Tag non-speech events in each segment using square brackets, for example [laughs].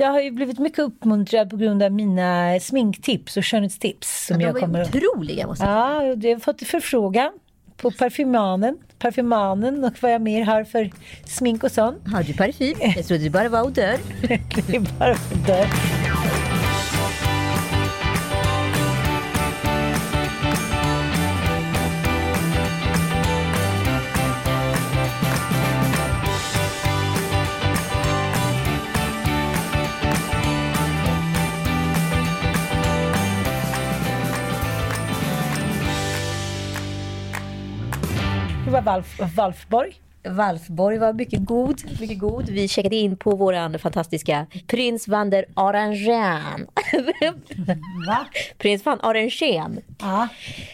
Jag har ju blivit mycket uppmuntrad på grund av mina sminktips och skönhetstips. Som de jag var kommer... otroliga måste jag säga. Ja, jag har fått förfrågan på parfymanen, parfymanen och vad jag mer har för smink och sånt. Har du parfym? Jag trodde det bara var odör. [laughs] Det är bara för Valf... Valfborg. Valfborg. Var mycket god, mycket god. Vi checkade in på våran fantastiska Prins van der Orangen. [laughs] Va? Prins van Orangen. Ja.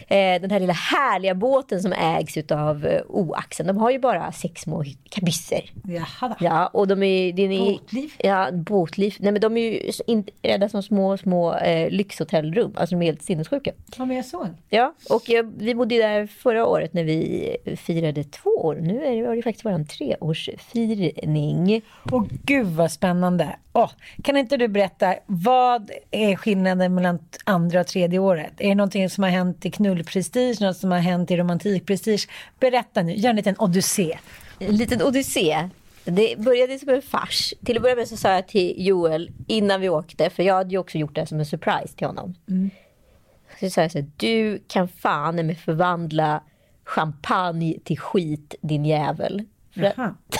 Eh, den här lilla härliga båten som ägs utav eh, O-axeln. De har ju bara sex små kabysser. Jaha. Ja, och de är... Det är Båtliv? Ja, båtliv. Nej, men de är ju inredda som små, små eh, lyxhotellrum. Alltså de är helt sinnessjuka. Ja, men jag såg. Ja, och jag, vi bodde ju där förra året när vi firade två år. Nu är det, det faktiskt vår treårsfirning. Åh gud vad spännande. Åh, kan inte du berätta, vad är skillnaden mellan andra och tredje året? Är det någonting som har hänt i knullprestige, något som har hänt i romantikprestige? Berätta nu, gör en liten odyssé. En liten odyssé. Det började som en fars. Till att börja med så sa jag till Joel innan vi åkte, för jag hade ju också gjort det som en surprise till honom. Så sa jag så här, du kan fan med förvandla champagne till skit din jävel. [laughs]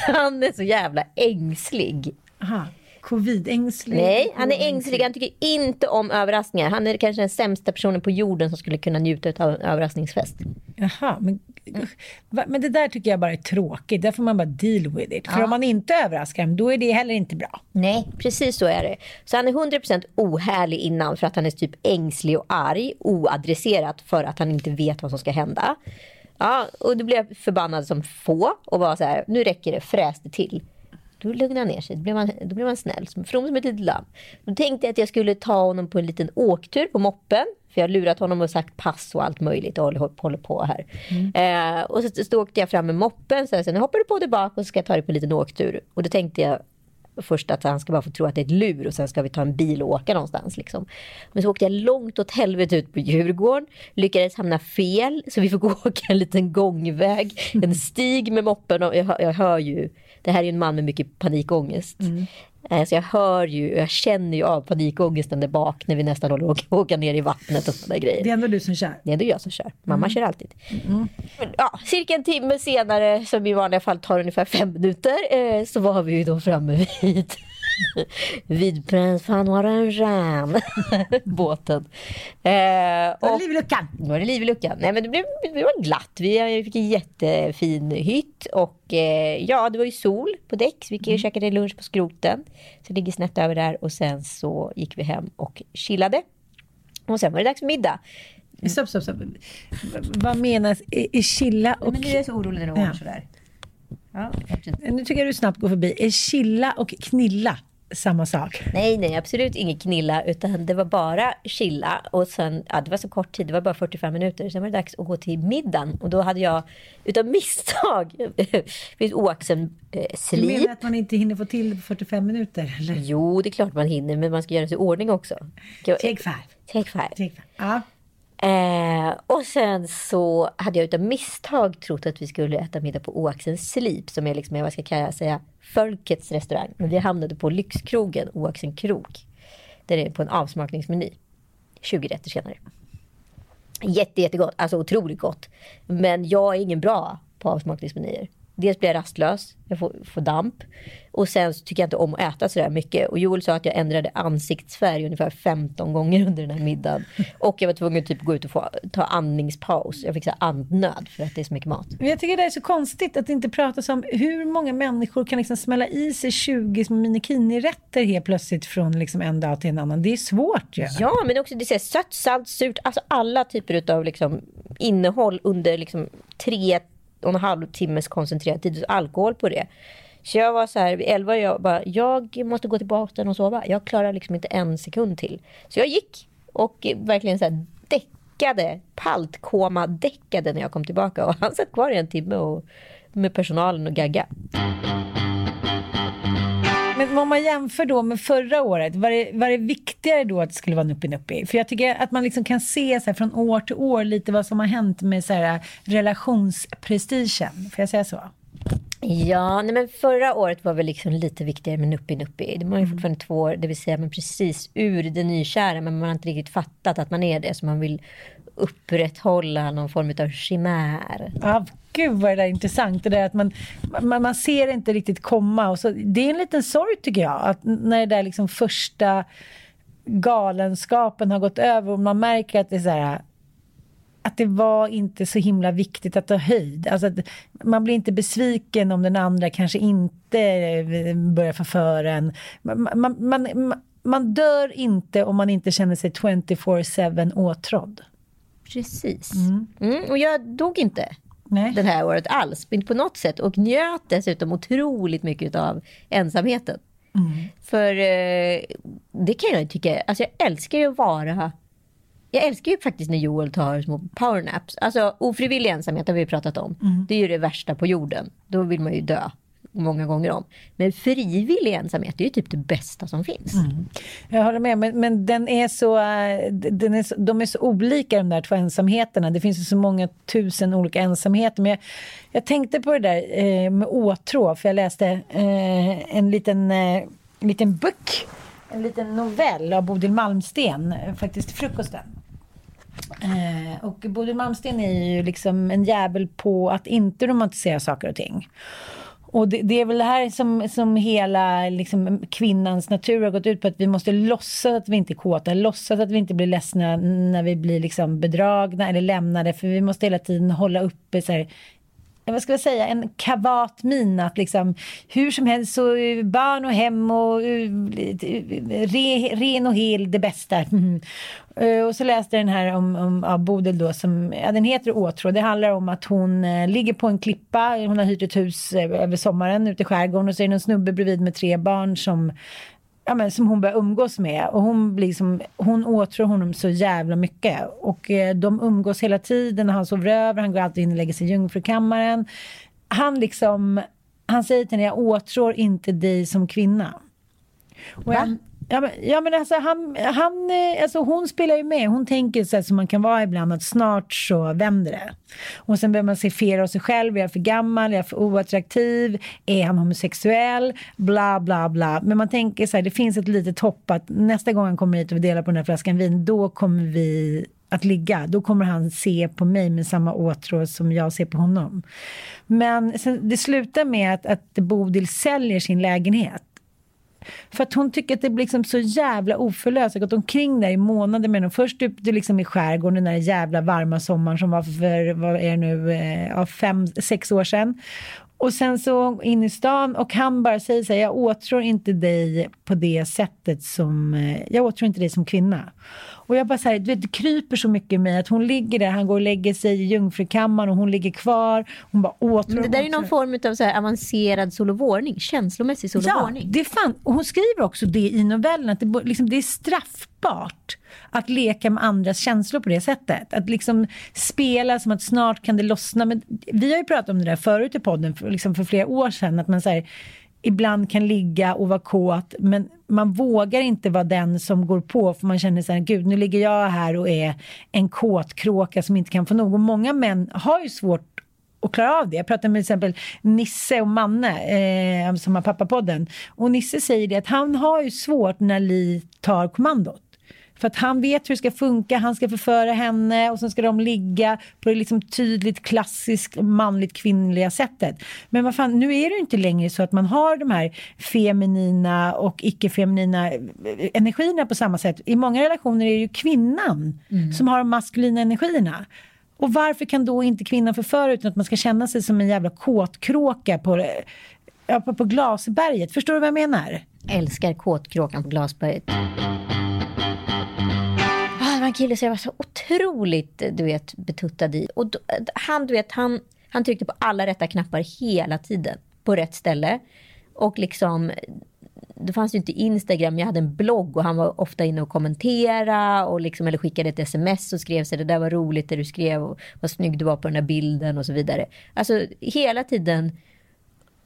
Han är så jävla ängslig. Aha. Covid-ängslig? Nej, han är ängslig. Han tycker inte om överraskningar. Han är kanske den sämsta personen på jorden som skulle kunna njuta av en överraskningsfest. Jaha, men, men det där tycker jag bara är tråkigt. Där får man bara deal with it. För om man inte överraskar dem, då är det heller inte bra. Nej, precis så är det. Så han är 100% ohärlig innan för att han är typ ängslig och arg, oadresserat för att han inte vet vad som ska hända. Ja, och då blev jag förbannad som få och var så här, nu räcker det, fräs det till. Då lugnade han ner sig, då blev man, då blev man snäll, from som ett litet lamm. Då tänkte jag att jag skulle ta honom på en liten åktur på moppen. För jag har lurat honom och sagt pass och allt möjligt och håller, håller på här. Eh, och så, så åkte jag fram med moppen, så sa, nu hoppar du på tillbaka och så ska jag ta dig på en liten åktur. Och då tänkte jag, först att han ska bara få tro att det är ett lur och sen ska vi ta en bil och åka någonstans. Liksom. Men så åkte jag långt åt helvete ut på Djurgården, lyckades hamna fel så vi fick [laughs] åka en liten gångväg, en stig med moppen och jag, hör- jag hör ju, det här är ju en man med mycket panikångest. Mm. Så jag hör ju, jag känner ju av panikångesten där bak när vi nästan håller på att åka ner i vattnet och sådana grejer. Det är ändå du som kör. Det är ändå jag som kör. Mamma kör alltid. Men, ja, cirka en timme senare, som i vanliga fall tar ungefär fem minuter, eh, så var vi ju då framme vid [laughs] vid Prins van Orangen [laughs] båten. Eh, Då är och det liv i luckan. nu var det liv i luckan. Nej men det, blev, det var glatt. Vi fick en jättefin hytt och eh, ja det var ju sol på däck så vi mm. käkade lunch på skroten. Så det ligger snett över där och sen så gick vi hem och chillade. Och sen var det dags för middag. Stopp, stopp, stopp. V- Vad menas i, i chilla och... Men nu är så orolig när du Ja. sådär. Ja, Nu tycker jag du snabbt går förbi. Är chilla och knilla samma sak? Nej, nej, absolut inget knilla, utan det var bara chilla. Och sen, ja, det var så kort tid, det var bara 45 minuter. Sen var det dags att gå till middagen. Och då hade jag, utav misstag, [laughs] vid oaxen eh, Du menar att man inte hinner få till på 45 minuter? Eller? Jo, det är klart man hinner, men man ska göra sig i ordning också. Take five. Take five. Take five. Ja. Eh, och sen så hade jag utav misstag trott att vi skulle äta middag på Oaxens Slip som är liksom, vad ska jag säga, folkets restaurang. Men vi hamnade på lyxkrogen Oaxen krog. Där det är på en avsmakningsmeny. 20 rätter senare. Jätte, jättegott, alltså otroligt gott. Men jag är ingen bra på avsmakningsmenyer dels blir jag rastlös, jag får, får damp. Och sen tycker jag inte om att äta sådär mycket. Och Joel sa att jag ändrade ansiktsfärg ungefär 15 gånger [laughs] under den här middagen. Och jag var tvungen att typ gå ut och få, ta andningspaus. Jag fick så andnöd för att det är så mycket mat. Men jag tycker det är så konstigt att det inte pratas om hur många människor kan liksom smälla i sig 20 små minikini-rätter helt plötsligt från liksom en dag till en annan. Det är svårt ju. Ja. Ja, men också det är sött, salt, surt. Alltså alla typer av liksom innehåll under liksom tre och en halv timmes koncentrerad tid. Alkohol på det. Så jag var så här, vid elva, jag bara, jag måste gå till botten och sova. Jag klarar liksom inte en sekund till. Så jag gick och verkligen så här däckade, paltkoma däckade när jag kom tillbaka. Och han satt kvar i en timme och, med personalen och gagga. Men om man jämför då med förra året, var det, var det viktigare då att det skulle vara Nuppi Nuppi? För jag tycker att man liksom kan se så här från år till år lite vad som har hänt med så här relationsprestigen. Får jag säga så? Ja, nej men förra året var väl liksom lite viktigare med Nuppi Nuppi. Det var ju fortfarande två år, det vill säga men precis ur det nykära, men man har inte riktigt fattat att man är det, så man vill upprätthålla någon form av chimär. Ja, gud vad det där är intressant. Det där att man, man, man ser det inte riktigt komma. Och så, det är en liten sorg tycker jag, att när det där liksom första galenskapen har gått över och man märker att det är så här att det var inte så himla viktigt att ta höjd. Alltså att man blir inte besviken om den andra kanske inte eh, börjar förföra en. Man, man, man, man dör inte om man inte känner sig 24-7 åtrådd. Precis. Mm, och jag dog inte Nej. det här året alls, inte på något sätt. Och njöt dessutom otroligt mycket av ensamheten. För eh, det kan jag tycka, alltså jag älskar ju att vara jag älskar ju faktiskt när Joel tar små powernaps. Alltså ofrivillig ensamhet har vi ju pratat om. Det är ju det värsta på jorden. Då vill man ju dö många gånger om. Men frivillig ensamhet är ju typ det bästa som finns. Mm. Jag håller med, men, men den är så, äh, den är så, de är så olika de där två ensamheterna. Det finns ju så många tusen olika ensamheter. Men jag, jag tänkte på det där eh, med åtrå, för jag läste eh, en liten, eh, liten bok, en liten novell av Bodil Malmsten, faktiskt till frukosten. Eh, och Bodil Malmsten är ju liksom en jävel på att inte romantisera saker och ting. Och det, det är väl det här som, som hela liksom, kvinnans natur har gått ut på. Att vi måste låtsas att vi inte är kåta. Låtsas att vi inte blir ledsna när vi blir liksom, bedragna eller lämnade. För vi måste hela tiden hålla uppe så här, Eh, vad ska jag säga, en kavat min att liksom hur som helst så eh, barn och hem och eh, re, ren och hel det bästa. [laughs] Mm. Och så läste jag den här om, om ja, Bodil då som, ja den heter Åtrå. Det handlar om att hon eh, ligger på en klippa, hon har hyrt ett hus eh, över sommaren ute i skärgården och så är det en snubbe bredvid med tre barn som ja, men, som hon börjar umgås med. Och hon, blir som, hon åtrår honom så jävla mycket. Och eh, de umgås hela tiden. Han sover över, han går alltid in och lägger sig i jungfrukammaren. Han liksom, han säger till henne, jag åtrår inte dig som kvinna. Och jag, ja, men, ja men alltså, han, han, eh, alltså hon spelar ju med. Hon tänker så här som man kan vara ibland att snart så vänder det. Och sen börjar man se fel av sig själv. Är jag för gammal? Är jag för oattraktiv? Är han homosexuell? Bla bla bla. Men man tänker så här, det finns ett litet hopp att nästa gång han kommer hit och vi delar på den här flaskan vin, då kommer vi att ligga. Då kommer han se på mig med samma åtrå som jag ser på honom. Men sen, det slutar med att, att Bodil säljer sin lägenhet. För att hon tycker att det blir liksom så jävla oförlöst. Jag har gått omkring där i månader med honom. Först du, du liksom i skärgården den där jävla varma sommaren som var för, vad är det nu, eh, ja, fem, sex år sedan. Och sen så in i stan och han bara säger så här, jag åtrår inte dig på det sättet som, eh, jag åtrår inte dig som kvinna. Och jag bara så här, du vet, det kryper så mycket i mig att hon ligger där, han går och lägger sig i jungfrukammaren och hon ligger kvar. Hon bara. Men det där är någon form av så här avancerad sol och vårning, känslomässig sol och Ja, det är fan. Och hon skriver också det i novellen, att det, liksom, det är straffbart att leka med andras känslor på det sättet. Att liksom spela som att snart kan det lossna. Men vi har ju pratat om det där förut i podden, för, liksom för flera år sedan, att man säger ibland kan ligga och vara kåt, men man vågar inte vara den som går på, för man känner så här, gud, nu ligger jag här och är en kåtkråka som inte kan få nog. Och många män har ju svårt och klara av det. Jag pratade med till exempel Nisse och Manne eh, som har pappapodden. Och Nisse säger det att han har ju svårt när Li tar kommandot. För att han vet hur det ska funka, han ska förföra henne och sen ska de ligga på det liksom tydligt klassiskt manligt kvinnliga sättet. Men vad fan, nu är det ju inte längre så att man har de här feminina och icke-feminina eh, energierna på samma sätt. I många relationer är det ju kvinnan som har de maskulina energierna. Och varför kan då inte kvinnan förföra utan att man ska känna sig som en jävla kåtkråka på, ja, på, på glasberget? Förstår du vad jag menar? Älskar kåtkråkan på glasberget. Var en kille som jag var så otroligt du vet, betuttad i. Och då, han, du vet, han, han tryckte på alla rätta knappar hela tiden. På rätt ställe. Och liksom, det fanns ju inte Instagram, jag hade en blogg och han var ofta inne och kommenterade. och liksom, eller skickade ett sms och skrev så det där var roligt det du skrev och vad snygg du var på den där bilden och så vidare. Alltså hela tiden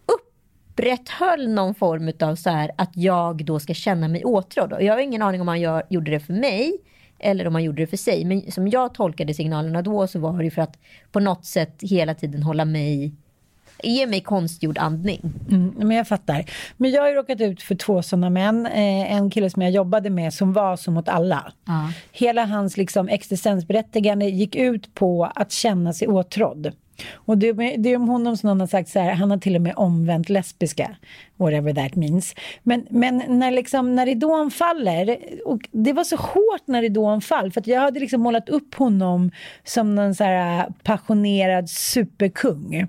upprätthöll någon form av så här att jag då ska känna mig åtrådd. Och jag har ingen aning om han gör, gjorde det för mig eller om han gjorde det för sig. Men som jag tolkade signalerna då så var det för att på något sätt hela tiden hålla mig Ge mig konstgjord andning. Mm, men jag fattar. Men jag har ju råkat ut för två sådana män. Eh, en kille som jag jobbade med som var så mot alla. Hela hans liksom, existensberättigande gick ut på att känna sig åtrådd. Och det, det är om honom som någon har sagt så här, han har till och med omvänt lesbiska. Whatever that means. Men, men när, liksom, när ridån faller, och det var så hårt när ridån fall, för jag hade liksom målat upp honom som någon så här passionerad superkung.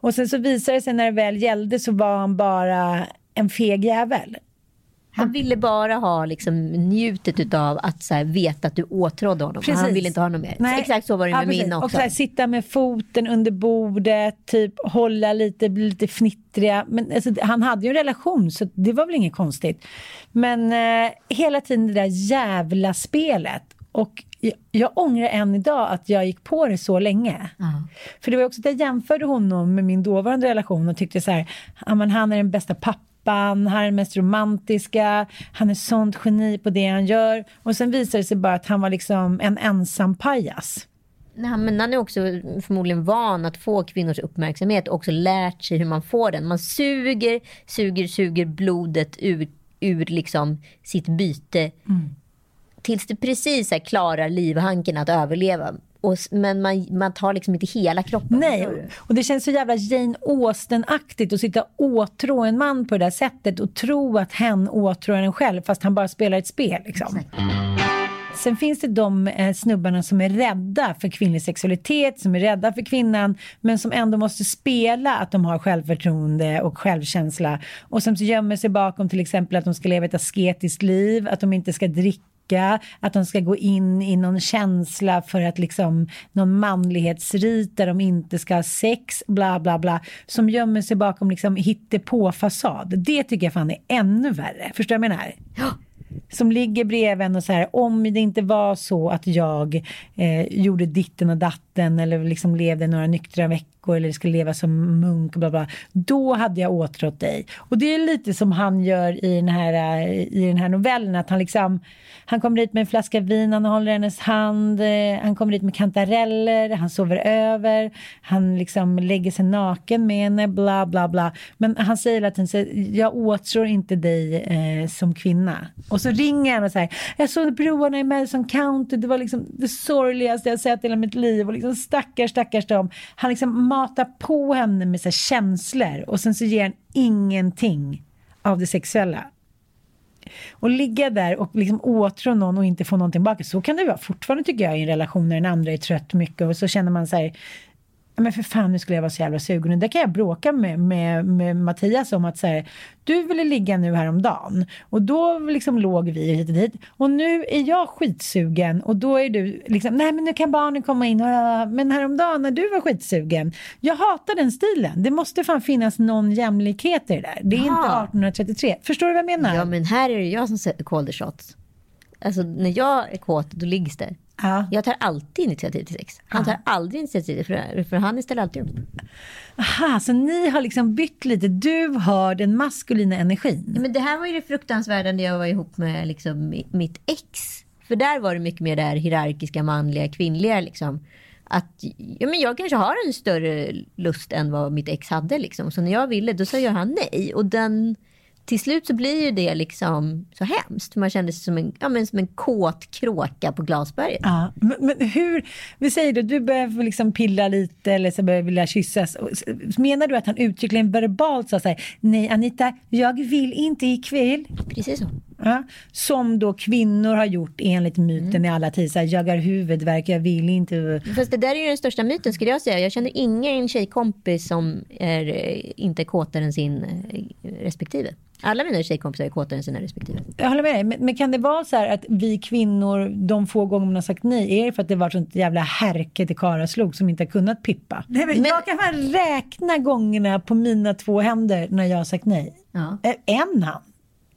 Och sen så visade det sig när det väl gällde så var han bara en feg jävel. Han ville bara ha liksom, njutet av att här, veta att du åtrådde honom. Precis. Han ville inte ha något mer. Nej. Exakt så var det Ja, med precis. min Och också. så här, sitta med foten under bordet, typ hålla lite, bli lite fnittriga. Men alltså, han hade ju en relation så det var väl inget konstigt. Men eh, hela tiden det där jävla spelet. Och jag, jag ångrar än idag att jag gick på det så länge. För det var också att jag jämförde honom med min dåvarande relation och tyckte så här, ja, han är den bästa pappan, han är den mest romantiska, han är sånt geni på det han gör. Och sen visade det sig bara att han var liksom en ensam pajas. Nej, men han är också förmodligen van att få kvinnors uppmärksamhet och också lärt sig hur man får den. Man suger, suger, suger blodet ur, ur liksom sitt byte. Tills det precis här klarar livhanken att överleva. Och, men man, man tar liksom inte hela kroppen. Nej, och det känns så jävla Jane Austen-aktigt att sitta och åtrå en man på det där sättet och tro att hen åtrår en själv fast han bara spelar ett spel. Liksom. Sen finns det de eh, snubbarna som är rädda för kvinnlig sexualitet, som är rädda för kvinnan, men som ändå måste spela att de har självförtroende och självkänsla. Och som gömmer sig bakom till exempel att de ska leva ett asketiskt liv, att de inte ska dricka, att de ska gå in i någon känsla för att liksom någon manlighetsrit där de inte ska ha sex, bla bla bla, som gömmer sig bakom liksom hittepå-fasad. Det tycker jag fan är ännu värre. Förstår du vad jag menar? som ligger bredvid en och så här, om det inte var så att jag eh, gjorde ditten och datten eller liksom levde några nyktra veckor eller skulle leva som munk, bla bla, då hade jag åtrått dig. Och det är lite som han gör i den här, eh, i den här novellen, att han liksom, han kommer dit med en flaska vin, han håller hennes hand, eh, han kommer dit med kantareller, han sover över, han liksom lägger sig naken med henne, bla bla bla. Men han säger hela tiden, jag åtrår inte dig eh, som kvinna. Och så ringer han och säger, jag såg broarna i Madison County, det var liksom det sorgligaste jag sett i hela mitt liv. Och liksom stackars, stackars dem. Han liksom matar på henne med så här känslor och sen så ger han ingenting av det sexuella. Och ligga där och liksom åtrå någon och inte få någonting tillbaka. Så kan det vara fortfarande tycker jag i en relation när den andra är trött mycket och så känner man så här men för fan nu skulle jag vara så jävla sugen. Och där kan jag bråka med, med, med Mattias om att så här, du ville ligga nu häromdagen och då liksom låg vi hit och dit och nu är jag skitsugen och då är du liksom, nej men nu kan barnen komma in och, "Ja, men häromdagen när du var skitsugen. Jag hatar den stilen. Det måste fan finnas någon jämlikhet i det där. Det är inte Jaha. 1833. Förstår du vad jag menar? Ja, men här är det jag som sätter call the shots. Alltså när jag är kåt, då liggs det. Ja. Jag tar alltid initiativ till sex. Han tar aldrig initiativ för, för han ställer alltid upp. Aha, så ni har liksom bytt lite. Du har den maskulina energin. Ja, men det här var ju det fruktansvärda när jag var ihop med liksom, mi- mitt ex. För där var det mycket mer det här hierarkiska, manliga, kvinnliga. Liksom. Att, ja, men jag kanske har en större lust än vad mitt ex hade. Liksom. Så när jag ville, då sa jag han nej. Och den, till slut så blir ju det liksom så hemskt. Man kände sig som en, ja, men som en kåt kråka på glasberget. Ja, men, men hur, vi säger då, du börjar liksom pilla lite eller så börjar vilja kyssas. Menar du att han uttryckligen verbalt sa så här, nej Anita, jag vill inte ikväll. Precis så. Ja, som då kvinnor har gjort enligt myten i alla tider. Jag har huvudvärk, jag vill inte. Fast det där är ju den största myten skulle jag säga. Jag känner ingen tjejkompis som är eh, inte kåtare än sin eh, respektive. Alla mina tjejkompisar är kåtare än sina respektive. Jag håller med dig, men, men kan det vara så här att vi kvinnor, de få gånger man har sagt nej, är det för att det varit sånt jävla härke till karaslog som inte har kunnat pippa? Nej, men jag kan fan räkna gångerna på mina två händer när jag har sagt nej. Ja. En hand,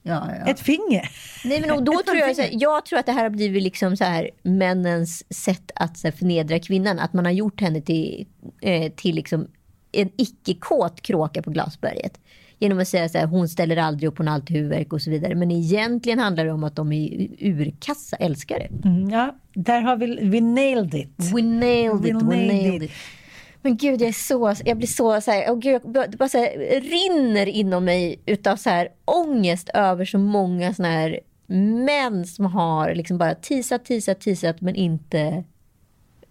Ja, ja. ett finger. Nej, men och då [laughs] tror jag, så här, jag tror att det här har blivit liksom så här, männens sätt att så här, förnedra kvinnan. Att man har gjort henne till, eh, till liksom en icke-kåt kråka på glasberget. Genom att säga så här, hon ställer aldrig upp, hon har alltid huvudvärk och så vidare. Men egentligen handlar det om att de är urkassa älskare. Mm, ja, där har vi, vi nailed it. We nailed it, We we nailed it. it. Men gud, jag, är så, jag blir så, så här, oh gud, jag bara- så här, rinner inom mig utav så här, ångest över så många såna här män som har liksom bara teasat, teasat, teasat men inte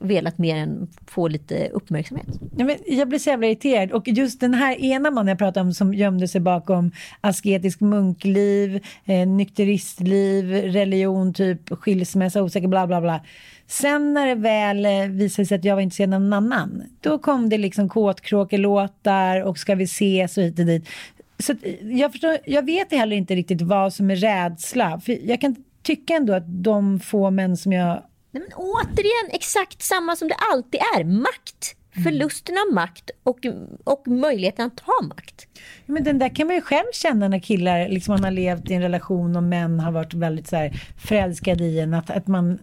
velat mer än få lite uppmärksamhet. Ja, men jag blir så jävla irriterad. Och just den här ena mannen jag pratade om som gömde sig bakom asketisk munkliv, eh, nykteristliv, religion, typ skilsmässa, osäker, bla bla bla. Sen när det väl eh, visade sig att jag var intresserad av någon annan, då kom det liksom kåtkråkelåtar och ska vi ses och hit och dit. Så eh, jag, förstår, jag vet heller inte riktigt vad som är rädsla. För jag kan tycka ändå att de få män som jag Nej, men återigen, exakt samma som det alltid är. Makt. Förlusten av makt och, och möjligheten att ta makt. Men den där kan man ju själv känna när killar, liksom man har levt i en relation och män har varit väldigt så här förälskade i en. Att, att, man,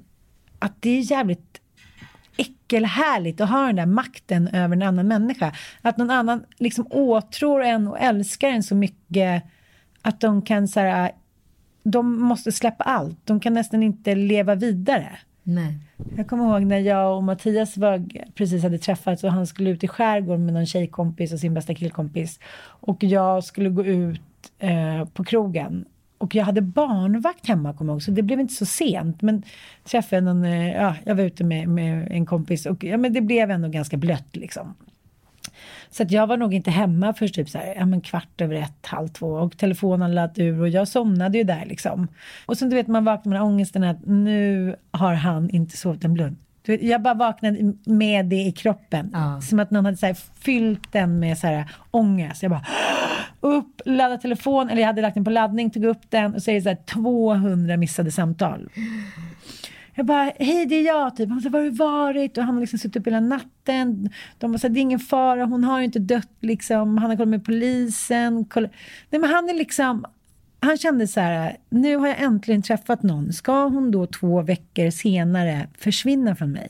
att det är jävligt äckelhärligt att ha den där makten över en annan människa. Att någon annan liksom åtrår en och älskar en så mycket att de kan så här, de måste släppa allt. De kan nästan inte leva vidare. Nej. Jag kommer ihåg när jag och Mattias var, precis hade träffats och han skulle ut i skärgården med någon tjejkompis och sin bästa killkompis. Och jag skulle gå ut eh, på krogen. Och jag hade barnvakt hemma kommer jag ihåg, så det blev inte så sent. Men träffade någon, eh, ja, jag var ute med, med en kompis och ja, men det blev ändå ganska blött liksom. Så att jag var nog inte hemma först typ så här, ja, men kvart över ett, halv två och telefonen lät ur och jag somnade ju där liksom. Och sen du vet man vaknar med ångesten att nu har han inte sovit en blund. Du vet, jag bara vaknade med det i kroppen. Ja. Som att någon hade så här, fyllt den med så här, ångest. Jag bara upp, ladda telefon, eller jag hade lagt den på laddning, tog upp den och så är det så här 200 missade samtal. Jag bara, hej det är jag, typ. Han sa, var har du varit? Och han har liksom suttit upp hela natten. De här, det är ingen fara, hon har ju inte dött liksom. Han har kollat med polisen. Kolla. Nej men han är liksom, han kände så här, nu har jag äntligen träffat någon. Ska hon då två veckor senare försvinna från mig?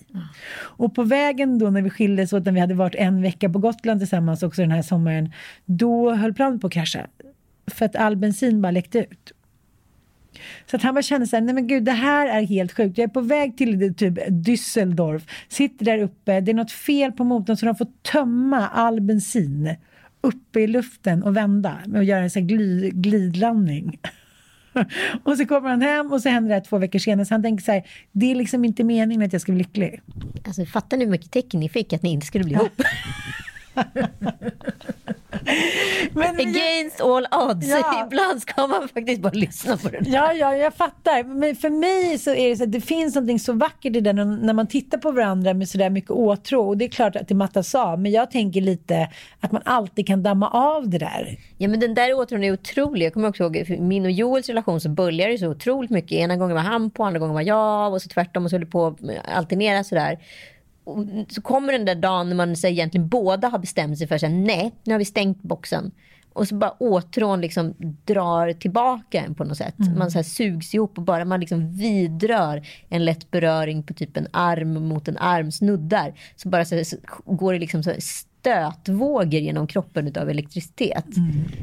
Och på vägen då när vi skildes åt, när vi hade varit en vecka på Gotland tillsammans också den här sommaren, då höll planet på att krascha. För att all bensin bara läckte ut. Så att han bara kände så här, nej men gud det här är helt sjukt. Jag är på väg till typ Düsseldorf, sitter där uppe, det är något fel på motorn så de får tömma all bensin uppe i luften och vända och göra en sån här gly, glidlandning. [laughs] och så kommer han hem och så händer det här två veckor senare. Så han tänker så här, det är liksom inte meningen att jag ska bli lycklig. Alltså, fattar ni hur mycket tecken ni fick att ni inte skulle bli ihop? [laughs] [laughs] [laughs] Men, Against all odds. Ja. [laughs] Ibland ska man faktiskt bara lyssna på den. Ja, ja, jag fattar. Men för mig så är det så att det finns något så vackert i det när, man tittar på varandra med sådär mycket åtrå. Och det är klart att det mattas av. Men jag tänker lite att man alltid kan damma av det där. Ja men den där åtrån är otrolig. Jag kommer också ihåg min och Joels relation så började det så otroligt mycket. Ena gången var han på, andra gången var jag och så tvärtom och så höll det på att alternera sådär. Och så kommer den där dagen när man så egentligen båda har bestämt sig för att nej, nu har vi stängt boxen. Och så bara åtrån liksom drar tillbaka en på något sätt. Man så här sugs ihop och bara man liksom vidrör en lätt beröring på typ en arm mot en arm, snuddar. Så bara så, här, så går det liksom så stötvågor genom kroppen utav elektricitet.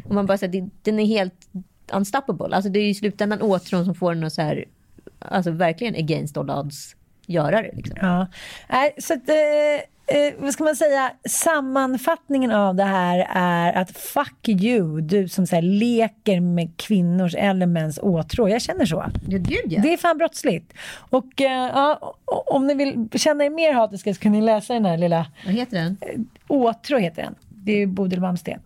Och man bara så här, det, den är helt unstoppable. Alltså det är ju i slutändan åtrån som får den att så här, alltså verkligen against all odds göra det. Liksom. Ja. Nej, så att, eh, eh, vad ska man säga, sammanfattningen av det här är att fuck you, du som så här, leker med kvinnors eller mäns åtrå. Jag känner så. Ja, gud ja. Det är fan brottsligt. Och eh, ja, om ni vill känna er mer hatiska så kan ni läsa den här lilla Vad heter den? Åtrå heter den. Det är Bodil Malmsten.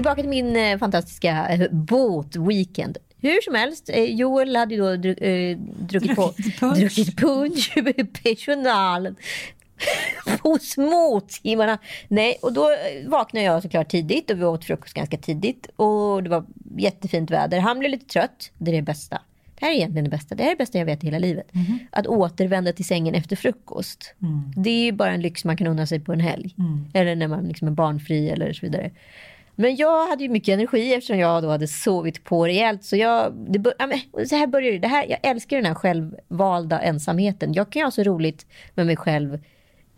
Tillbaka till min eh, fantastiska eh, båtweekend. Hur som helst, eh, Joel hade ju då dru, eh, druckit, på, druckit punch med personalen på småtimmarna. Nej, och då vaknade jag såklart tidigt och vi åt frukost ganska tidigt. Och det var jättefint väder. Han blev lite trött. Det är det bästa. Det här är egentligen det bästa. Det här är det bästa jag vet i hela livet. Att återvända till sängen efter frukost. Det är ju bara en lyx man kan unna sig på en helg. Eller när man liksom är barnfri eller så vidare. Men jag hade ju mycket energi eftersom jag då hade sovit på rejält. Så, jag, det bör, ja, men, så här börjar det. det här, jag älskar den här självvalda ensamheten. Jag kan ju ha så roligt med mig själv.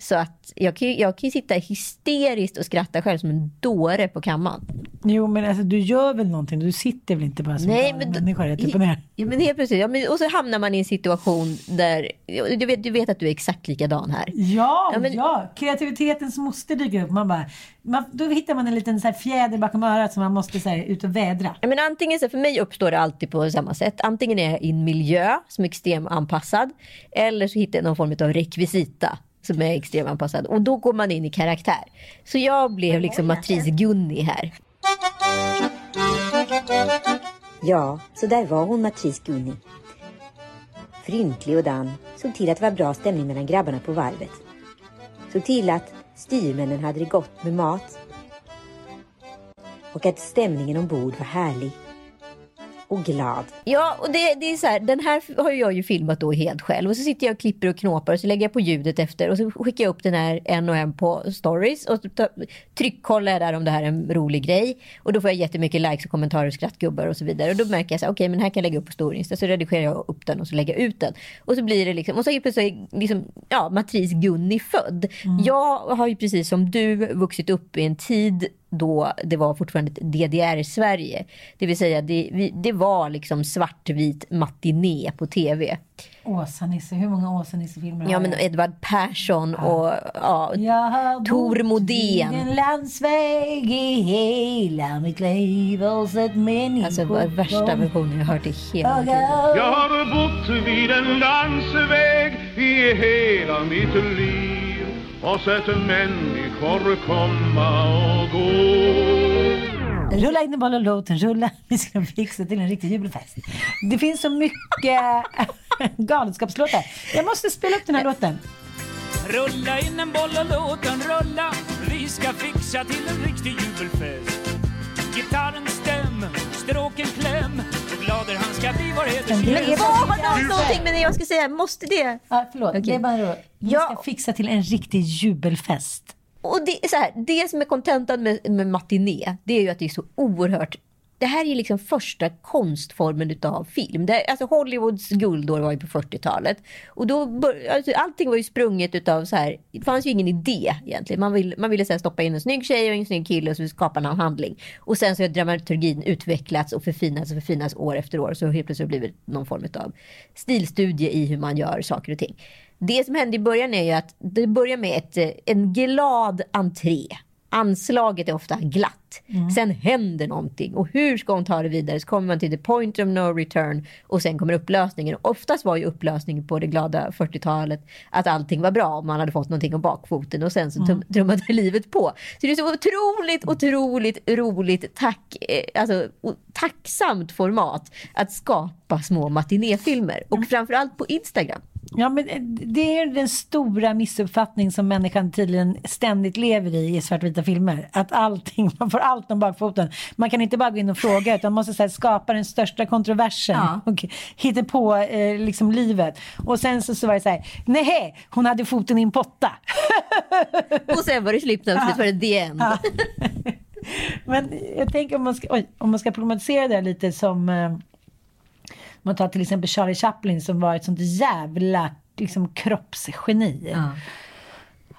Så att jag kan, ju- jag kan ju sitta hysteriskt och skratta själv som en dåre på kammaren. Jo, men alltså, du gör väl någonting? Du sitter väl inte bara som Nej, en men, människa rätt upp och ner? ja, men helt plötsligt. Ja, men, och så hamnar man i en situation där, du vet, du vet att du är exakt likadan här. Ja, Ja, ja, men- kreativitetens moster dyker upp. Man bara, man, då hittar man en liten så här fjäder bakom örat som man måste så här, ut och vädra. Ja, men antingen så, för mig uppstår det alltid på samma sätt. Antingen är jag i en miljö som är extremanpassad. Eller så hittar jag någon form av rekvisita som är extremanpassad. Och då går man in i karaktär. Så jag blev liksom matris Gunni här. Ja, så där var hon Matris Gunni. Fryntlig och dan, såg till att det var bra stämning mellan grabbarna på varvet. Såg till att styrmännen hade det gott med mat. Och att stämningen ombord var härlig. Och glad. Ja, och det, det är så här, den här har jag ju filmat då helt själv. Och så sitter jag och klipper och knåpar och så lägger jag på ljudet efter. Och så skickar jag upp den här en och en på stories. Och tryckkollar där om det här är en rolig grej. Och då får jag jättemycket likes och kommentarer och skrattgubbar och så vidare. Och då märker jag så här, okej men här kan jag lägga upp på story Så redigerar jag upp den och så lägger jag ut den. Och så blir det liksom, och så är plötsligt liksom, ja, Matris Gunni född. Jag har ju precis som du vuxit upp i en tid då det var fortfarande DDR-Sverige. Det vill säga det, vi, det var liksom svartvit matiné på tv. Åsa-Nisse, hur många Åsa-Nisse-filmer Ja har men? Edvard Persson och ja, Jag Tor Modén. en landsväg i hela mitt liv och sett människor alltså var värsta versionen jag hört i hela mitt liv. Jag har bott vid en landsväg i hela mitt liv och sett människor komma och gå. Rulla in i boll och låten, rulla. [laughs] Vi ska fixa till en riktig jubelfest. Det finns så mycket [laughs] galenskapslåtar. Jag måste spela upp den här låten. Rulla in en boll och låt den rulla Vi ska fixa till en riktig jubelfest Gitarren stäm, stråken kläm Och glader han ska bli vår det hedersgäst har någonting men jag ska säga, måste det? Ja, förlåt, Okej. det är bara då. Vi Ja. ska fixa till en riktig jubelfest. Och det är så här, det som är kontentan med, med matiné, det är ju att det är så oerhört det här är liksom första konstformen utav film. Det, alltså Hollywoods guldår var ju på 40-talet. Och då bör, alltså allting var ju sprunget utav så här, det fanns ju ingen idé egentligen. Man, vill, man ville så här stoppa in en snygg tjej och en snygg kille och så skapa en handling. Och sen så har dramaturgin utvecklats och förfinats och förfinats år efter år. Så helt plötsligt har det blivit någon form av stilstudie i hur man gör saker och ting. Det som hände i början är ju att det börjar med ett, en glad entré. Anslaget är ofta glatt. Sen händer någonting. Och hur ska hon ta det vidare? Så kommer man till the point of no return. Och sen kommer upplösningen. Oftast var ju upplösningen på det glada 40-talet att allting var bra om man hade fått någonting om bakfoten. Och sen så tum- trummade [laughs] livet på. Så det är så otroligt, otroligt roligt, tack, eh, alltså, tacksamt format att skapa små matinéfilmer. Och framförallt på Instagram. Ja, men det är den stora missuppfattning som människan tydligen ständigt lever i i svartvita filmer. Att allting, man får allt om bakfoten. Man kan inte bara gå in och fråga utan man måste så här, skapa den största kontroversen Ja. och hitta på eh, liksom livet. Och sen så, så var det så här, nej, hon hade foten i en potta. [laughs] Och sen var det och slut var det the end. [laughs] Men jag tänker om man ska, oj, om man ska problematisera det lite som eh, man tar till exempel Charlie Chaplin som var ett sånt jävla liksom, kroppsgeni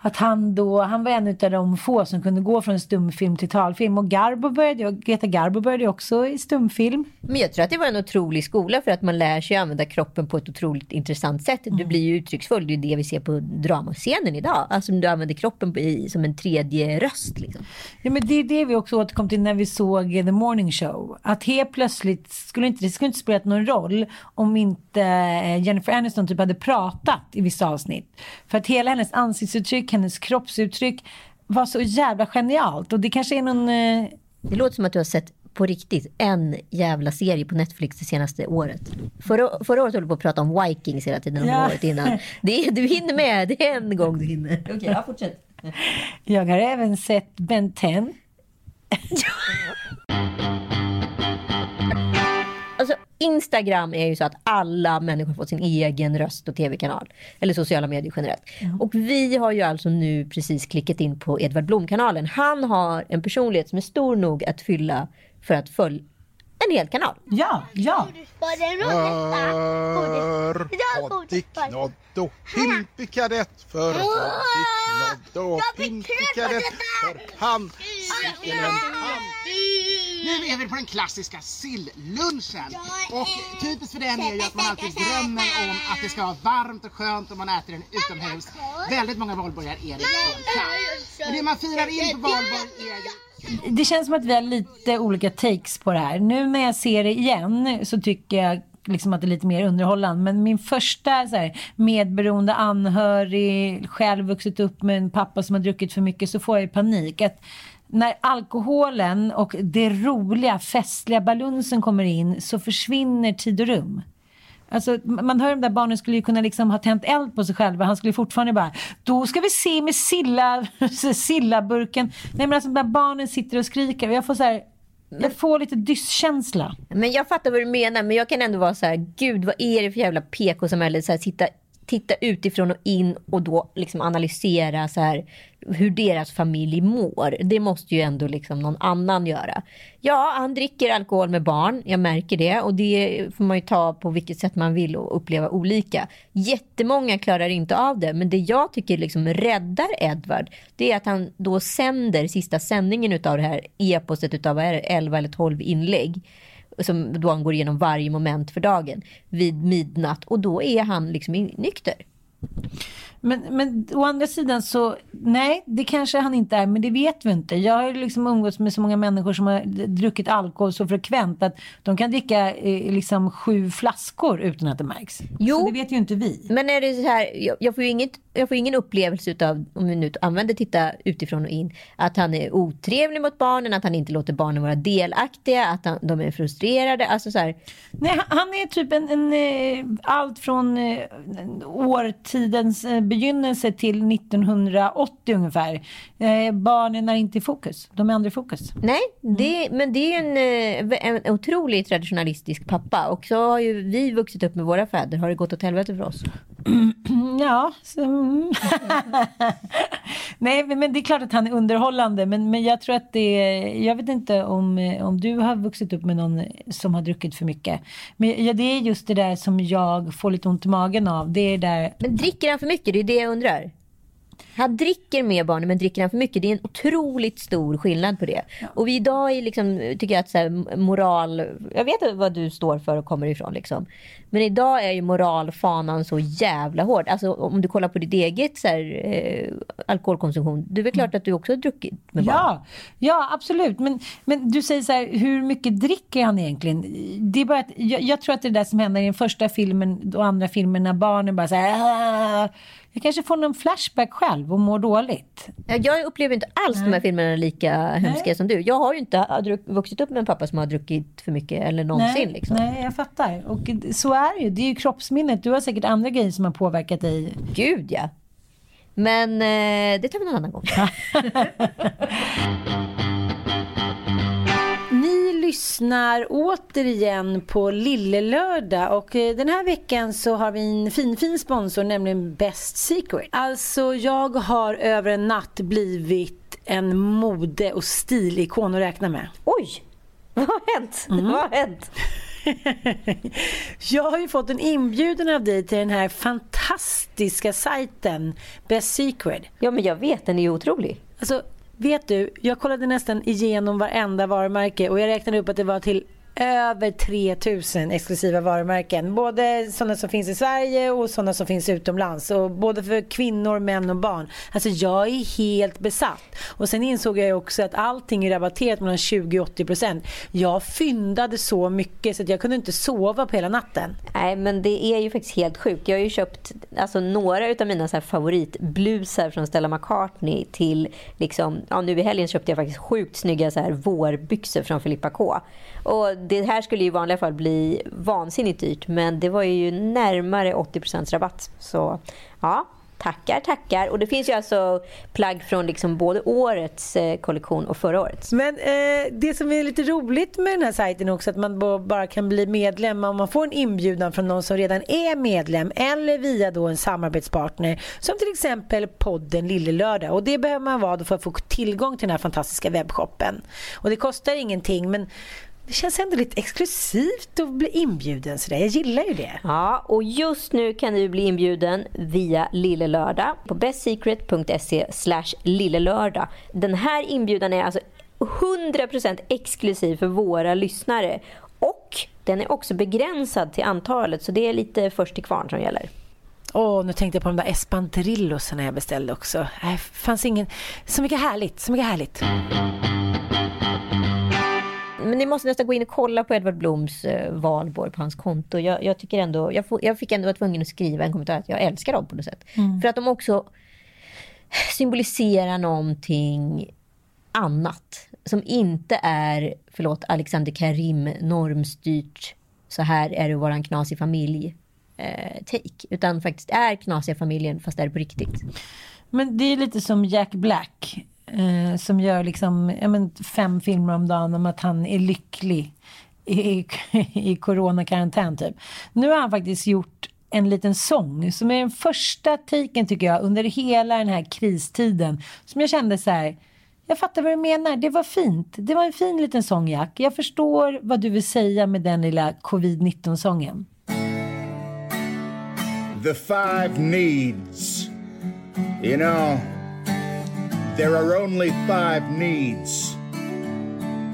att han då, han var en av de få som kunde gå från stumfilm till talfilm. Och Garbo började, och Greta Garbo började också i stumfilm. Men jag tror att det var en otrolig skola för att man lär sig använda kroppen på ett otroligt intressant sätt. Du blir ju uttrycksfull, det är det vi ser på dramascenen idag. Alltså du använder kroppen i, som en tredje röst. Liksom. Ja, men det är det vi också återkom till när vi såg The Morning Show. Att helt plötsligt skulle inte, det skulle inte spelat någon roll om inte eh, Jennifer Aniston typ hade pratat i vissa avsnitt. För att hela hennes ansiktsuttryck, hennes kroppsuttryck var så jävla genialt. Och det kanske är någon... eh, Det låter som att du har sett på riktigt en jävla serie på Netflix det senaste året. Förra, förra året höll du på att prata om Vikings hela tiden. Ja. Året innan. Det är, du hinner med, det är en gång du hinner. [laughs] Okej, ja, fortsätt. Jag har även sett Ben 10. [laughs] Instagram är ju så att alla människor får sin egen röst och tv-kanal. Eller sociala medier generellt. Och vi har ju alltså nu precis klickat in på Edvard Blom-kanalen. Han har en personlighet som är stor nog att fylla för att följa en hel kanal. Ja, ja. För Hottiknodd och Pimpikadett För Hottiknodd och Pimpikadett För Pansiken en Nu är vi på den klassiska sillunchen. Och typiskt för den är ju att man alltid drömmer om att det ska vara varmt och skönt och man äter den utomhus. Väldigt många valborgar är det kallt. Och det man firar in på valborg är ju det känns som att vi har lite olika takes på det här. Nu när jag ser det igen så tycker jag liksom att det är lite mer underhållande. Men min första så här, medberoende anhörig, själv vuxit upp med en pappa som har druckit för mycket så får jag ju panik. Att när alkoholen och det roliga, festliga balunsen kommer in så försvinner tid och rum. Alltså, man hör de där barnen skulle ju kunna liksom ha tänt eld på sig själva. Han skulle fortfarande bara, då ska vi se med silla, [laughs] sillaburken. Nej men alltså där barnen sitter och skriker och jag får så här, jag får lite dysskänsla. Men jag fattar vad du menar, men jag kan ändå vara så här, gud vad är det för jävla PK-samhälle? Sitta, titta utifrån och in och då liksom analysera så här, hur deras familj mår. Det måste ju ändå liksom någon annan göra. Ja, han dricker alkohol med barn, jag märker det. Och det får man ju ta på vilket sätt man vill och uppleva olika. Jättemånga klarar inte av det, men det jag tycker liksom räddar Edvard, det är att han då sänder sista sändningen utav det här eposet utav 11 eller 12 inlägg som då han går igenom varje moment för dagen vid midnatt och då är han liksom nykter. Men, men å andra sidan så, nej, det kanske han inte är, men det vet vi inte. Jag har ju liksom umgåtts med så många människor som har druckit alkohol så frekvent att de kan dricka eh, liksom sju flaskor utan att det märks. Jo. Så det vet ju inte vi. Men är det så här, jag, jag får ju inget, jag får ingen upplevelse utav, om vi nu använder titta utifrån och in, att han är otrevlig mot barnen, att han inte låter barnen vara delaktiga, att han, de är frustrerade. Alltså så här, Nej, han- han är typ en, en eh, allt från eh, årtidens eh, begynnelse till 1980 ungefär. Eh, barnen är inte i fokus, de är aldrig i fokus. Nej, det, men det är en, eh, en otroligt traditionalistisk pappa. Och så har ju vi vuxit upp med våra fäder. Har det gått åt helvete för oss? [clears throat] Ja. [laughs] Nej, men det är klart att han är underhållande. Men, men jag tror att det är, jag vet inte om, om du har vuxit upp med någon som har druckit för mycket. Men ja, det är just det där som jag får lite ont i magen av. Det är där, Men dricker han för mycket? Det är det jag undrar. Han dricker med barnen men dricker han för mycket? Det är en otroligt stor skillnad på det. Och vi idag är liksom, tycker jag att så här, moral, jag vet vad du står för och kommer ifrån liksom. Men idag är ju moralfanan så jävla hård. Alltså om du kollar på ditt eget så här, eh, alkoholkonsumtion. Det är väl klart att du också har druckit med barn? Ja, ja absolut. Men, men du säger så här, hur mycket dricker han egentligen? Det är bara att, jag, jag tror att det är det som händer i den första filmen och andra filmen när barnen bara så här. Jag kanske får någon flashback själv och mår dåligt. Ja, Jag upplever inte alls de här filmerna lika hemska som du. Jag har ju inte vuxit upp med en pappa som har druckit för mycket eller någonsin. nej, liksom. nej, jag fattar. Och så är det ju. Det är ju kroppsminnet. Du har säkert andra grejer som har påverkat dig. Gud ja. Men eh, det tar vi någon annan gång. [laughs] Lyssnar återigen på Lille Lördag och eh, den här veckan så har vi en fin fin sponsor nämligen Best Secret. Alltså jag har över en natt blivit en mode och stilikon att räkna med. Oj! Vad har hänt? Vad har hänt? [laughs] Jag har ju fått en inbjudan av dig till den här fantastiska sajten Best Secret. Ja, men jag vet, den är ju otrolig. Alltså, vet du, jag kollade nästan igenom varenda varumärke och jag räknade upp att det var till över 3000 exklusiva varumärken. Både sådana som finns i Sverige och sådana som finns utomlands. Och både för kvinnor, män och barn. Alltså jag är helt besatt. Och sen insåg jag också att allting är rabatterat mellan 20 och 80 procent. Jag fyndade så mycket så att jag kunde inte sova på hela natten. Nej, men det är ju faktiskt helt sjukt. Jag har ju köpt alltså, några av mina så här favoritblusar från Stella McCartney till liksom, ja, nu i helgen köpte jag faktiskt sjukt snygga så här vårbyxor från Filippa K. Och det här skulle ju i vanliga fall bli vansinnigt dyrt men det var ju närmare 80% rabatt. Så ja, tackar, tackar. Och det finns ju alltså plagg från liksom både årets eh, kollektion och förra årets. Men eh, det som är lite roligt med den här sajten också att man bara kan bli medlem om man får en inbjudan från någon som redan är medlem eller via då en samarbetspartner som till exempel podden Lille Lördag. Och det behöver man vara för att få tillgång till den här fantastiska webbshoppen. Och det kostar ingenting men det känns ändå lite exklusivt att bli inbjuden sådär. Jag gillar ju det. Ja, och just nu kan du bli inbjuden via Lille Lördag på bestsecret.se slash lillelördag. Den här inbjudan är alltså 100% exklusiv för våra lyssnare. Och den är också begränsad till antalet så det är lite först till kvarn som gäller. Åh, oh, nu tänkte jag på de där espanterillosarna jag beställde också. Det fanns ingen... Så mycket härligt, så mycket härligt men ni måste nästan gå in och kolla på Edvard Bloms eh, valborg på hans konto. Jag, jag tycker ändå, jag, får, jag fick ändå vara tvungen att skriva en kommentar att jag älskar dem på något sätt. Mm. För att de också symboliserar någonting annat. Som inte är, förlåt, Alexander Karim normstyrt. Så här är det att vara en knasig familj. Eh, take. Utan faktiskt är knasiga familjen fast är det på riktigt. Men det är lite som Jack Black eh, som gör liksom, ja, men fem filmer om dagen om att han är lycklig i, i, [laughs] i coronakarantän typ. Nu har han faktiskt gjort en liten sång som är den första taken tycker jag under hela den här kristiden som jag kände så här jag fattar vad du menar. Det var fint. Det var en fin liten sång, Jack. Jag förstår vad du vill säga med den lilla covid-19-sången. The five needs. You know, There are only five needs.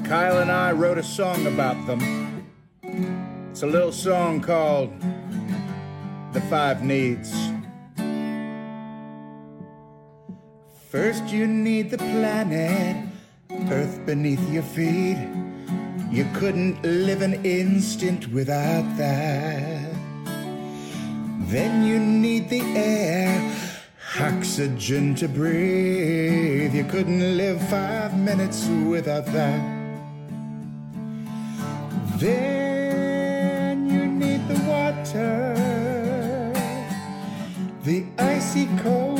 Kyle and I wrote a song about them. It's a little song called The Five Needs. First, you need the planet, Earth beneath your feet. You couldn't live an instant without that. Then you need the air Oxygen to breathe. You couldn't live five minutes without that. Then you need the water, the icy cold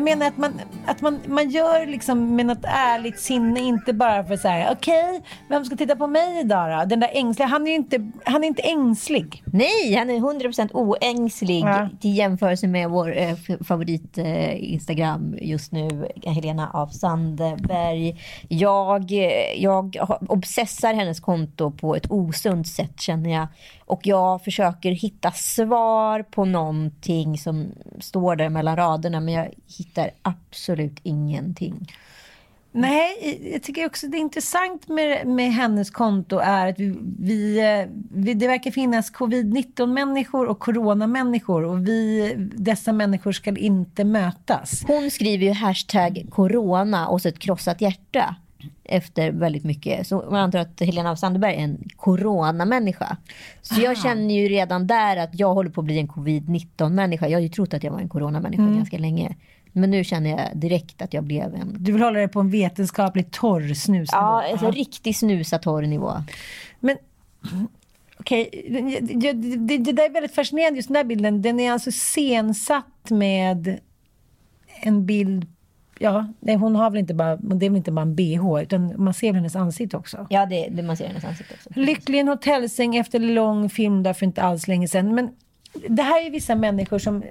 Jag menar att man, att man, man gör liksom med något ärligt sinne, inte bara för så här, okej, okay, vem ska titta på mig idag då? Den där ängsliga, han är ju inte, han är inte ängslig. Nej, han är 100% oängslig ja. till jämförelse med vår eh, favorit eh, Instagram just nu, Helena af Sandberg. Jag, eh, jag obsessar hennes konto på ett osunt sätt känner jag. Och jag försöker hitta svar på någonting som står där mellan raderna men jag hittar absolut ingenting. Nej, jag tycker också det är intressant med, med hennes konto är att vi, vi, vi det verkar finnas covid-19 människor och coronamänniskor och vi, dessa människor ska inte mötas. Hon skriver ju hashtag corona och så ett krossat hjärta efter väldigt mycket. Så man antar att Helena Sandberg är en coronamänniska. Så jag känner ju redan där att jag håller på att bli en covid-19-människa. Jag har ju trott att jag var en coronamänniska mm. ganska länge. Men nu känner jag direkt att jag blev en... Du vill hålla dig på en vetenskapligt torr snusnivå? Ja, alltså ja. riktig snusa torr nivå. Men okej, okay. det, det, det, där är väldigt fascinerande just den där bilden. Den är alltså sensatt med en bild ja, nej, hon har väl inte bara, det är väl inte bara en bh, utan man ser väl hennes ansikte också. Ja, det, det man ser hennes ansikte också. Lycklig en hotellsäng efter lång film där för inte alls länge sedan. Men det här är vissa människor som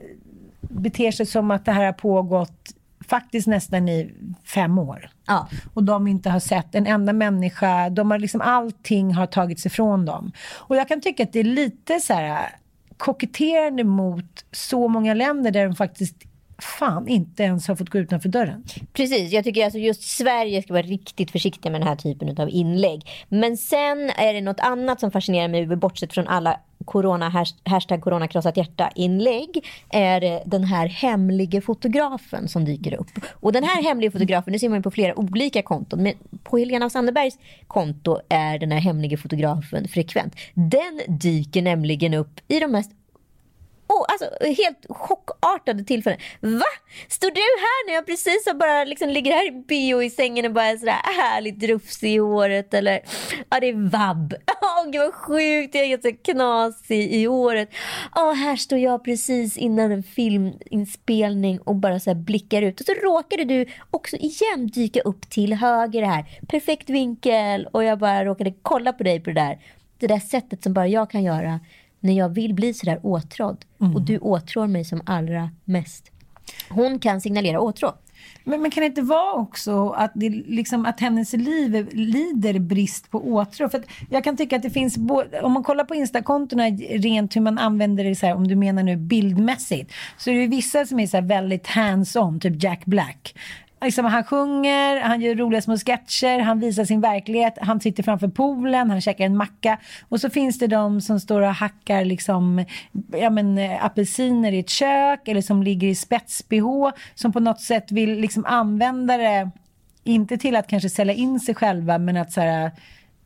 beter sig som att det här har pågått faktiskt nästan i fem år. Ja. Och de inte har sett en enda människa. De har liksom, allting har tagits ifrån dem. Och jag kan tycka att det är lite så här koketterande mot så många länder där de faktiskt fan inte ens har fått gå utanför dörren. Precis, jag tycker alltså just Sverige ska vara riktigt försiktiga med den här typen av inlägg. Men sen är det något annat som fascinerar mig, bortsett från alla corona, hashtag corona krossat hjärta inlägg, är det den här hemlige fotografen som dyker upp. Och den här hemliga fotografen, det ser man på flera olika konton, men på Helena Sandebergs konto är den här hemlige fotografen frekvent. Den dyker nämligen upp i de mest oh, alltså, helt chockartade tillfällen. Va? Står du här när jag precis har bara liksom ligger här i bio i sängen och bara är sådär härligt rufsig i håret eller ja det är vabb. [laughs] Åh oh, gud vad sjukt, jag är helt så knasig i håret. Åh oh, här står jag precis innan en filminspelning och bara så blickar ut och så råkade du också igen dyka upp till höger här. Perfekt vinkel och jag bara råkade kolla på dig på det där. Det där sättet som bara jag kan göra när jag vill bli sådär åtrådd. Mm. Och du åtrår mig som allra mest. Hon kan signalera åtrå. Men, men kan det inte vara också att, det, liksom, att hennes liv lider brist på åtrå? För jag kan tycka att det finns, om man kollar på Instakontona rent hur man använder det, så här, om du menar nu bildmässigt, så är det vissa som är så väldigt hands-on, typ Jack Black liksom, han sjunger, han gör roliga små sketcher, han visar sin verklighet, han sitter framför poolen, han käkar en macka. Och så finns det de som står och hackar liksom, ja, men, apelsiner i ett kök eller som ligger i spets-bh som på något sätt vill liksom använda det, inte till att kanske sälja in sig själva men att så här,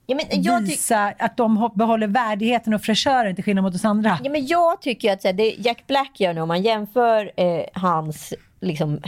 Ja, men visa att de behåller värdigheten och fräschören till skillnad mot oss andra. Ja, men jag tycker att så här, det Jack Black gör nu om man jämför eh, hans liksom,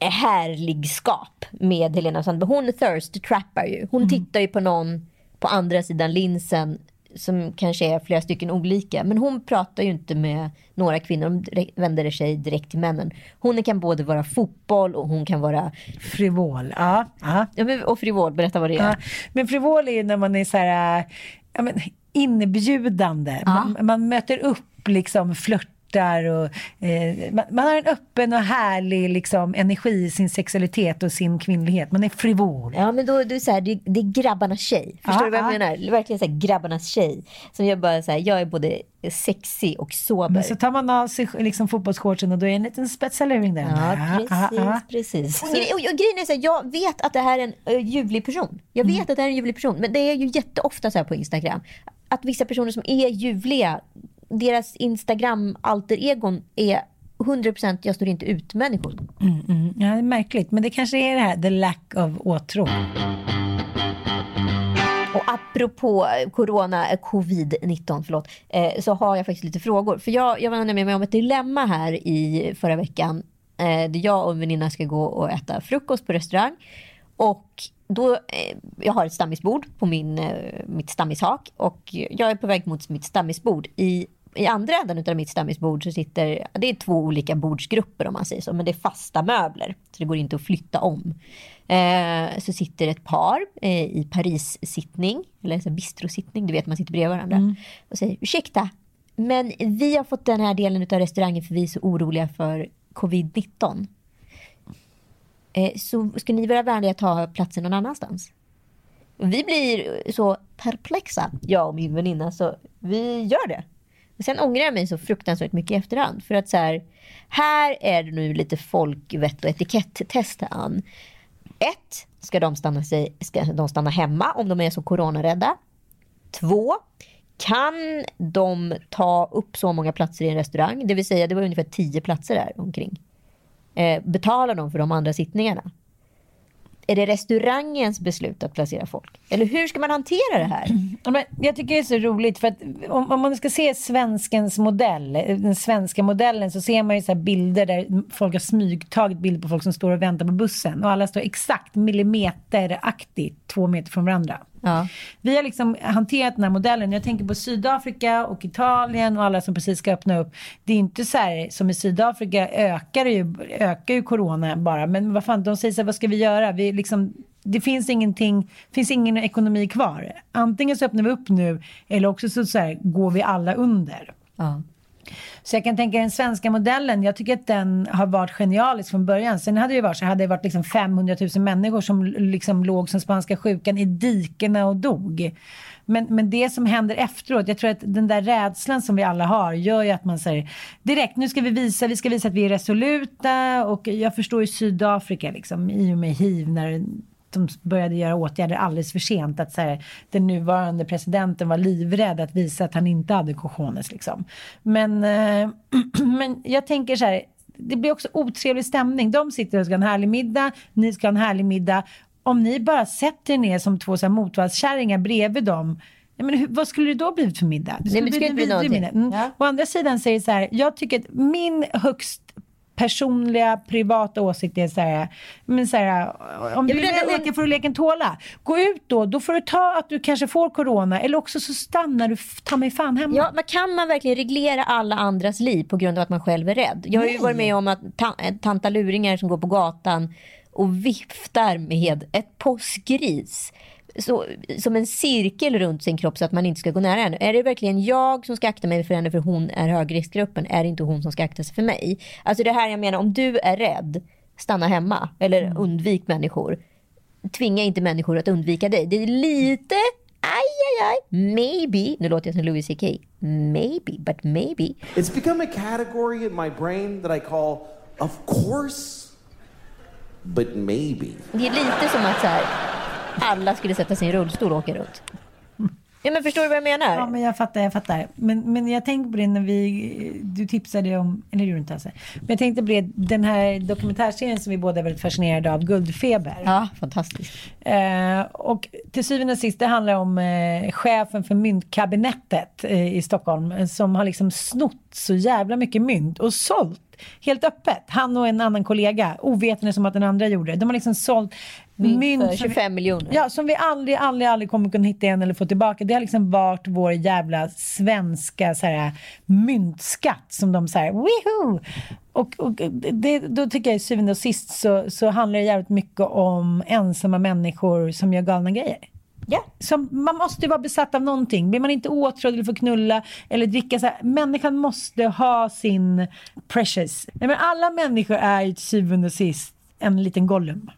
härligskap med Helena Sandberg. Hon thirst trappar ju. Hon mm. tittar ju på någon på andra sidan linsen som kanske är flera stycken olika. Men hon pratar ju inte med några kvinnor. Hon vänder sig direkt till männen. Hon kan både vara fotboll och hon kan vara... Frivol. Ja. ja. och frivol, berätta vad det är. Ja. Men frivol är ju när man är så här... Ja, men, inbjudande. Ja. Man, man möter upp liksom flört flörtar och eh, man, man, har en öppen och härlig liksom, energi i sin sexualitet och sin kvinnlighet. Man är frivol. Ja, men då, då så här, det, det är grabbarnas tjej. Förstår ah, du vad jag ah. menar? Verkligen så här, grabbarnas tjej. Som jag bara så här, jag är både sexig och sober. Men så tar man av sig liksom, fotbollsshortsen och då är det en liten spetsalering där. Ja, precis. Ah, precis. Och, och, och grejen är så här, jag vet att det här är en uh, ljuvlig person. Jag vet mm. att det här är en ljuvlig person. Men det är ju jätteofta så här på Instagram. Att vissa personer som är ljuvliga deras Instagram-alter-egon är 100% jag står inte ut människor. Mm, mm. Ja, det är märkligt. Men det kanske är det här, the lack of åtrå. Och apropå corona, eh, covid-19, förlåt, eh, så har jag faktiskt lite frågor. För jag, jag var nämligen med om ett dilemma här i förra veckan. Eh, där jag och en väninna ska gå och äta frukost på restaurang. Och då, eh, jag har ett stammisbord på min, eh, mitt stammishak och jag är på väg mot mitt stammisbord. I i andra änden av mitt stammisbord så sitter, det är två olika bordsgrupper om man säger så, men det är fasta möbler. Så det går inte att flytta om. Eh, så sitter ett par eh, i Paris-sittning, eller så bistrosittning, du vet man sitter bredvid varandra. Mm. Och säger ursäkta, men vi har fått den här delen av restaurangen för vi är så oroliga för covid-19. Eh, så ska ni vara vänliga att ta platsen någon annanstans? Vi blir så perplexa, jag och min väninna, så vi gör det. Sen ångrar jag mig så fruktansvärt mycket i efterhand. För att så här, här är det nu lite folkvett och etikett-test an. Ett, ska de, stanna sig, ska de stanna hemma om de är så coronarädda? Två, kan de ta upp så många platser i en restaurang? Det vill säga, det var ungefär tio platser där omkring. Eh, betalar de för de andra sittningarna? Är det restaurangens beslut att placera folk? Eller hur ska man hantera det här? Jag tycker det är så roligt för att om, om man ska se svenskens modell, eh, den svenska modellen så ser man ju så bilder där folk har smygtagit bilder på folk som står och väntar på bussen och alla står exakt millimeteraktigt två meter från varandra. Vi har liksom hanterat den här modellen. Jag tänker på Sydafrika och Italien och alla som precis ska öppna upp. Det är inte så här som i Sydafrika ökar ju, ökar ju corona bara. Men vad fan, de säger så här, vad ska vi göra? Vi liksom, det finns ingenting, finns ingen ekonomi kvar. Antingen så öppnar vi upp nu eller också så, så här, går vi alla under. Ja. Så jag kan tänka den svenska modellen, jag tycker att den har varit genialisk från början. Sen hade det varit så hade det varit liksom 500 000 människor som liksom låg som spanska sjukan i dikena och dog. Men, men det som händer efteråt, jag tror att den där rädslan som vi alla har gör ju att man säger direkt nu ska vi visa, vi ska visa att vi är resoluta och jag förstår ju Sydafrika liksom i och med hiv när de började göra åtgärder alldeles för sent. Att så här, den nuvarande presidenten var livrädd att visa att han inte hade cojones. Liksom. Men, eh, [clears throat] men jag tänker så här, det blir också otrevlig stämning. De sitter och ska ha en härlig middag, ni ska ha en härlig middag. Om ni bara sätter er ner som två så här motvallskärringar bredvid dem Nej, men hur, vad skulle det då blivit för middag? Nej, det skulle en inte bli vidrig någonting. middag. Mm. Å andra sidan säger så här, jag tycker att min högst personliga, privata åsikt är så här, men så här, om du vill leka får du leken tåla. Gå ut då, då får du ta att du kanske får corona eller också så stannar du ta mig fan hemma. Ja, men kan man verkligen reglera alla andras liv på grund av att man själv är rädd? Jag har ju Nej. varit med om att ta- tantaluringar som går på gatan och viftar med ett påskgris. Så, som en cirkel runt sin kropp så att man inte ska gå nära henne. Är det verkligen jag som ska akta mig för henne för hon är högriskgruppen? Är det inte hon som ska akta sig för mig? Alltså det här jag menar, om du är rädd, stanna hemma. Eller Mm. undvik människor. Tvinga inte människor att undvika dig. Det är lite Aj, aj, aj. Maybe. Nu låter jag som Louis CK. Maybe, but maybe. It's become a category in my brain that I call, of course, but maybe. Det är lite som att så här, alla skulle sätta sig i en rullstol och åka runt. Ja, men förstår du vad jag menar? Ja, men jag fattar, jag fattar. Men, men jag tänkte på det när vi, du tipsade om, eller gjorde du inte alltså. Men jag tänkte på det, den här dokumentärserien som vi båda är väldigt fascinerade av, Guldfeber. Ja, fantastiskt. Eh, och till syvende och sist, det handlar om eh, chefen för myntkabinettet eh, i Stockholm som har liksom snott så jävla mycket mynt och sålt helt öppet. Han och en annan kollega, ovetande som att den andra gjorde det. De har liksom sålt Mynt mynt, för som- 25 miljoner. Ja, som vi aldrig, aldrig, aldrig kommer kunna hitta igen eller få tillbaka. Det har liksom varit vår jävla svenska så här, myntskatt som de säger, woohoo! Och, och det, då tycker jag i syvende och sist så, så handlar det jävligt mycket om ensamma människor som gör galna grejer. Ja. Som, man måste ju vara besatt av någonting. Blir man inte åtrådd eller får knulla eller dricka så här, människan måste ha sin precious. Nej, men alla människor är ju till syvende och sist en liten Gollum.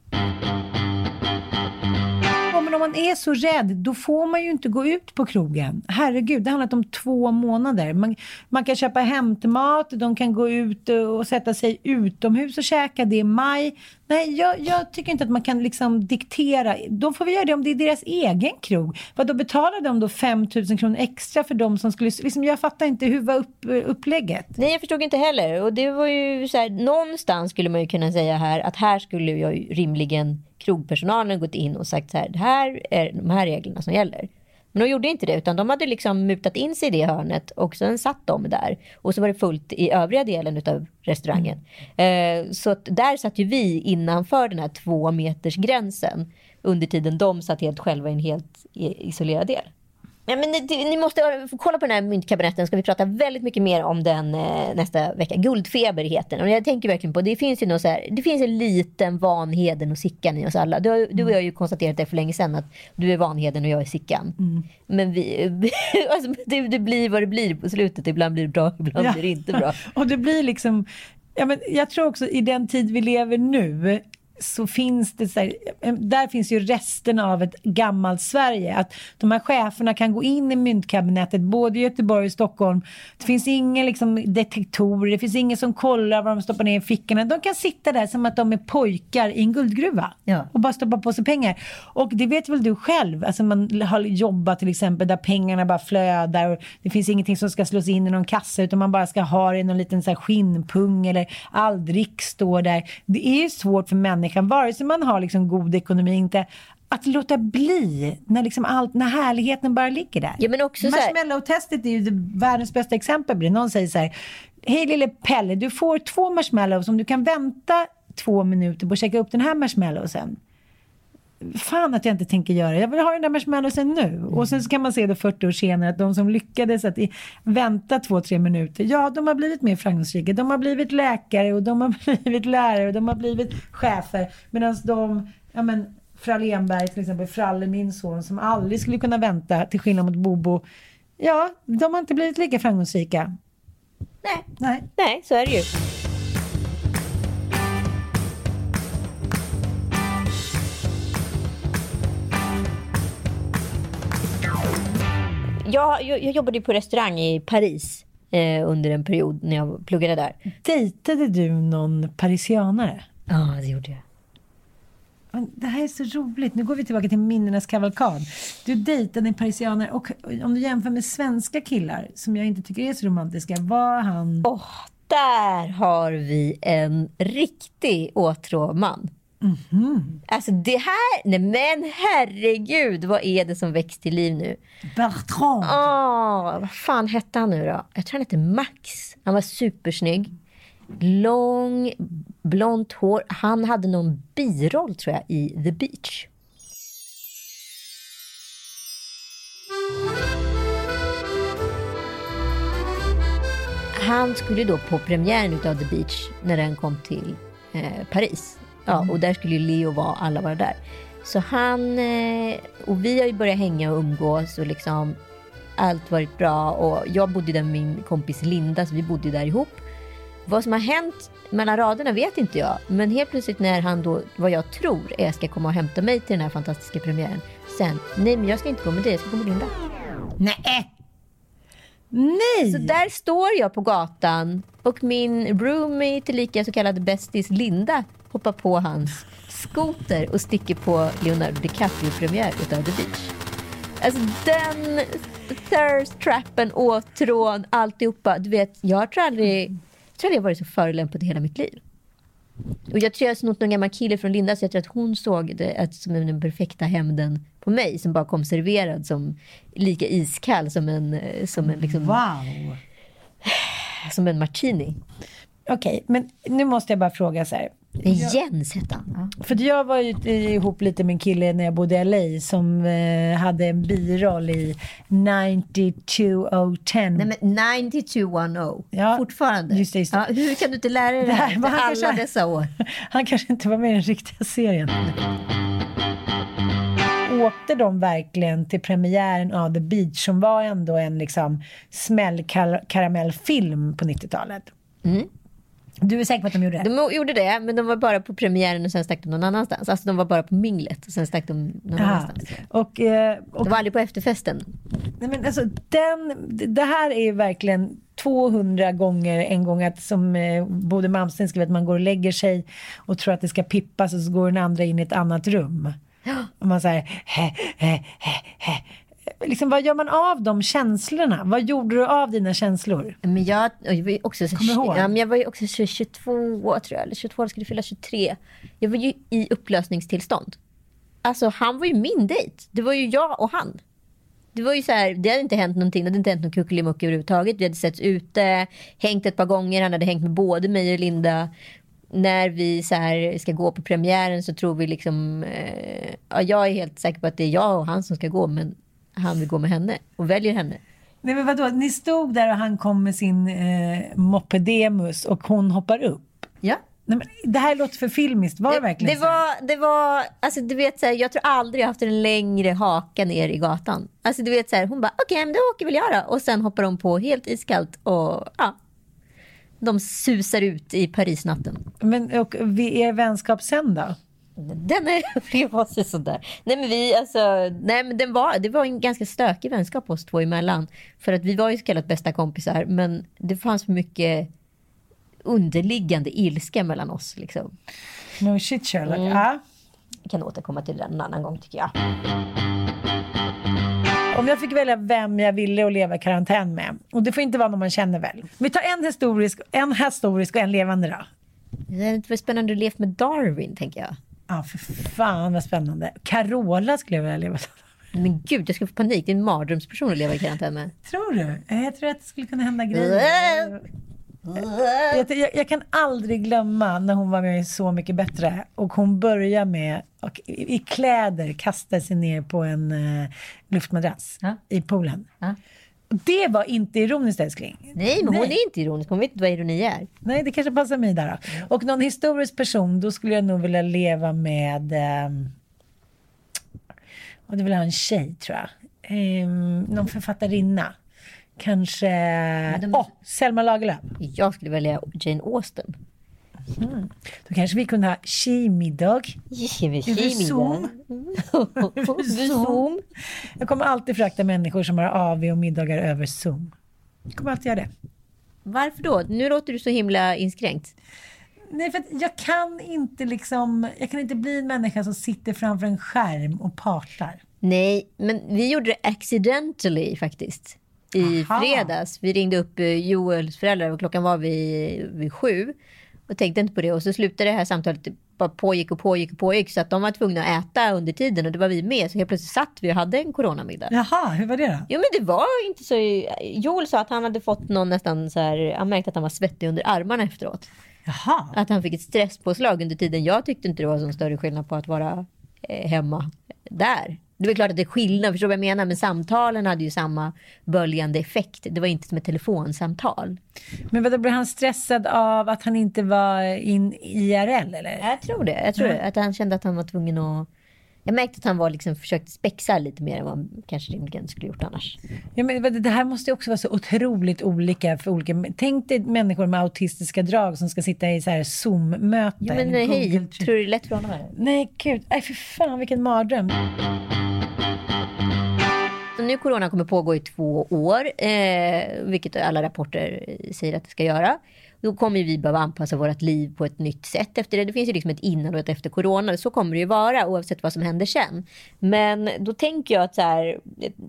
Man är så rädd, då får man ju inte gå ut på krogen. Herregud, det handlar om två månader. Man, man kan köpa hämtmat, de kan gå ut och sätta sig utomhus och käka. Det är maj. Nej, jag, jag tycker inte att man kan liksom diktera. De får väl göra det om det är deras egen krog. Vad då betalar de då 5 000 kronor extra för de som skulle... Liksom, jag fattar inte, hur var upp, upplägget? Nej, jag förstod inte heller. Och det var ju så här, någonstans skulle man ju kunna säga här att här skulle jag rimligen krogpersonalen gått in och sagt så här, det här är de här reglerna som gäller. Men de gjorde inte det, utan de hade liksom mutat in sig i det hörnet och sen satt de där. Och så var det fullt i övriga delen av restaurangen. Eh, så att där satt ju vi innanför den här två meters gränsen under tiden de satt helt själva i en helt isolerad del. Ja, men ni, ni måste kolla på den här myntkabinetten. Ska vi prata väldigt mycket mer om den eh, nästa vecka. Guldfeber heter den. Och jag tänker verkligen på, det finns ju något så här, det finns en liten Vanheden och Sickan i oss alla. Du, har, du och jag har ju konstaterat det för länge sedan att du är Vanheden och jag är Sickan. Men vi, [laughs] alltså, det, det blir vad det blir på slutet. Ibland blir det bra, ibland Ja. blir det inte bra. [laughs] Och det blir liksom, ja, men jag tror också i den tid vi lever nu så finns det så här, där finns ju resten av ett gammalt Sverige. Att de här cheferna kan gå in i myntkabinettet både i Göteborg och Stockholm. Det finns ingen liksom detektorer, det finns ingen som kollar vad de stoppar ner i fickorna. De kan sitta där som att de är pojkar i en guldgruva och bara stoppa på sig pengar. Och det vet väl du själv, alltså man har jobbat till exempel där pengarna bara flödar och det finns ingenting som ska slås in i någon kassa utan man bara ska ha det i någon liten så här skinnpung eller all drick står där. Det är ju svårt för människan, vare sig man har liksom god ekonomi inte, att låta bli när, liksom allt, när härligheten bara ligger där. Ja, men också Marshmallow-testet är ju det, världens bästa exempel på det. Någon säger så här, hej lille Pelle, du får två marshmallows om du kan vänta två minuter på att checka upp den här marshmallowsen. Fan att jag inte tänker göra det. Jag vill ha den där marshmallowsen nu. Och sen så kan man se det 40 år senare att de som lyckades att vänta två, tre minuter, ja de har blivit mer framgångsrika. De har blivit läkare och de har [laughs] blivit lärare och de har blivit chefer. Medan de, ja men Frallenberg till exempel, Fralle min son som aldrig skulle kunna vänta till skillnad mot Bobo. Ja, de har inte blivit lika framgångsrika. Nej. Nej. Nej, så är det ju. Jag, jag, jag jobbade på restaurang i Paris eh, under en period när jag pluggade där. Dejtade du någon parisianare? Ja, det gjorde jag. Men Det här är så roligt. Nu går vi tillbaka till minnenas kavalkad. Du dejtade en parisianare och om du jämför med svenska killar som jag inte tycker är så romantiska, var han... Åh, där har vi en riktig åtråman. Alltså det här, nej men herregud, vad är det som väcks till liv nu? Bertrand! Åh, vad fan hette han nu då? Jag tror han hette Max. Han var supersnygg. Lång, blont hår. Han hade någon biroll tror jag i The Beach. Han skulle då på premiären utav The Beach när den kom till eh, Paris. Ja, och där skulle ju Leo vara, alla vara där. Så han, eh, och vi har ju börjat hänga och umgås och liksom allt varit bra och jag bodde där med min kompis Linda så vi bodde där ihop. Vad som har hänt mellan raderna vet inte jag. Men helt plötsligt när han då, vad jag tror är, ska komma och hämta mig till den här fantastiska premiären. Sen, nej men jag ska inte gå med dig, jag ska gå med Linda. Nej! Nej! Så där står jag på gatan och min roomie, tillika så kallad bästis Linda, hoppar på hans skoter och sticker på Leonardo DiCaprio-premiär utav The Beach. Alltså den thirst trappen, åtrån, alltihopa. Du vet, jag tror aldrig, jag tror aldrig jag varit så förolämpad i hela mitt liv. Och jag tror jag har snott någon gammal kille från Linda så jag tror att hon såg det som den perfekta hämnden på mig som bara kom serverad som lika iskall som en, eh, som en liksom, Wow! [sighs] som en martini. Okej, men nu måste jag bara fråga så här. Jens hette han. Ja. För jag var ju ihop lite med en kille när jag bodde i LA som eh, hade en biroll i 92010. Nej men 90210. Ja, Fortfarande. just det, just det. Ja, hur kan du inte lära dig det här efter han alla kanske- dessa år? [laughs] Han kanske inte var med i den riktiga serien. Åkte de verkligen till premiären av The Beach som var ändå en liksom smällkaramellfilm på 90-talet? Mm. Du är säker på att de gjorde det? De gjorde det, men de var bara på premiären och sen stack de någon annanstans. Alltså de var bara på minglet och sen stack de någon Aha. annanstans. Och, eh, och De var aldrig på efterfesten. Nej, men alltså, den, det här är ju verkligen 200 gånger en gång att som eh, Bodil Malmsten skrev att man går och lägger sig och tror att det ska pippas och så går den andra in i ett annat rum. Och man säger he, he, he, he. Liksom, vad gör man av de känslorna? Vad gjorde du av dina känslor? Men jag, jag var ju också, så, Kommer du ihåg? ja, men jag var ju också så 22 tror jag, eller 22, jag skulle fylla 23. Jag var ju i upplösningstillstånd. Alltså han var ju min dejt. Det var ju jag och han. Det var ju så här, det hade inte hänt någonting, det hade inte hänt någon kuckelimuck överhuvudtaget. Vi hade setts ute, hängt ett par gånger, han hade hängt med både mig och Linda. När vi så här ska gå på premiären så tror vi liksom, eh, ja, jag är helt säker på att det är jag och han som ska gå, men han vill gå med henne och väljer henne. Nej men vadå, ni stod där och han kom med sin eh, mopedemus och hon hoppar upp. Ja. Nej, men det här låter för filmiskt, var det verkligen det så? var, det var, alltså du vet så här, jag tror aldrig jag haft en längre haka ner i gatan. Alltså du vet så här, hon bara okej men då åker väl jag då. Och sen hoppar de på helt iskallt och ja. De susar ut i Parisnatten. Men och vi, er vänskap sen då? Den är, [laughs] det var så sådär. Nej men vi, alltså, nej men den var, det var en ganska stökig vänskap oss två emellan. För att vi var ju så kallat bästa kompisar men det fanns mycket underliggande ilska mellan oss liksom. No shit Sherlock. Mm. Ja. Vi kan återkomma till den en annan gång tycker jag. Om jag fick välja vem jag ville att leva i karantän med. Och det får inte vara någon man känner väl. Vi tar en historisk, en historisk och en levande då. Det hade inte spännande att leva med Darwin tänker jag. Ja, för fan vad spännande. Carola skulle jag vilja leva Men gud, jag skulle få panik. Det är en mardrömsperson att leva i karantän med. Tror du? Jag tror att det skulle kunna hända grejer. Jag, jag, jag kan aldrig glömma när hon var med i Så mycket bättre och hon börjar med och i, i kläder kasta sig ner på en uh, luftmadrass i poolen. Och Det var inte ironiskt älskling. Nej, men hon är inte ironisk. Hon vet inte vad ironi är. Nej, det kanske passar mig där då. Och någon historisk person, då skulle jag nog vilja leva med... Um, och det vill ha en tjej, tror jag. Um, någon författarinna. Kanske... Åh, Selma Lagerlöf. Jag skulle välja Jane Austen. Mm. Då kanske vi kunde ha tjejmiddag. Över [laughs] Zoom. Zoom. Jag kommer alltid frakta människor som har AV och middagar över Zoom. Jag kommer alltid göra det. Varför då? Nu låter du så himla inskränkt. Nej, för jag kan inte liksom, jag kan inte bli en människa som sitter framför en skärm och partar. Nej, men vi gjorde det accidentally faktiskt. I Aha. fredags. Vi ringde upp eh, Joels föräldrar och klockan var vid, vid sju. Och tänkte inte på det. Och så slutade det här samtalet det bara pågick och pågick och pågick. Så att de var tvungna att äta under tiden och det var vi med. Så helt plötsligt satt vi och hade en coronamiddag. Jaha, hur var det då? Jo men det var inte så... Joel sa att han hade fått någon nästan så här... Han märkte att han var svettig under armarna efteråt. Jaha. Att han fick ett stresspåslag under tiden. Jag tyckte inte det var så större skillnad på att vara eh, hemma där. Det är klart att det är skillnad, förstår du vad jag menar? Men samtalen hade ju samma böljande effekt. Det var inte som ett telefonsamtal. Men vadå, blev han stressad av att han inte var in IRL eller? Jag tror det. Jag tror Ja. det. Att han kände att han var tvungen att... Jag märkte att han var liksom, försökte spexa lite mer än vad han kanske rimligen skulle gjort annars. Ja, men det här måste ju också vara så otroligt olika för olika. Tänk dig människor med autistiska drag som ska sitta i så här Zoom-möten. Jo men Google hej, tror du det är lätt för honom? Eller? Nej, gud. Nej, för fan vilken mardröm. Nu corona kommer pågå i två år, eh, vilket alla rapporter säger att det ska göra. Då kommer vi behöva anpassa vårt liv på ett nytt sätt efter det. Det finns ju liksom ett innan och ett efter corona. Så kommer det ju vara oavsett vad som händer sen. Men då tänker jag att så här,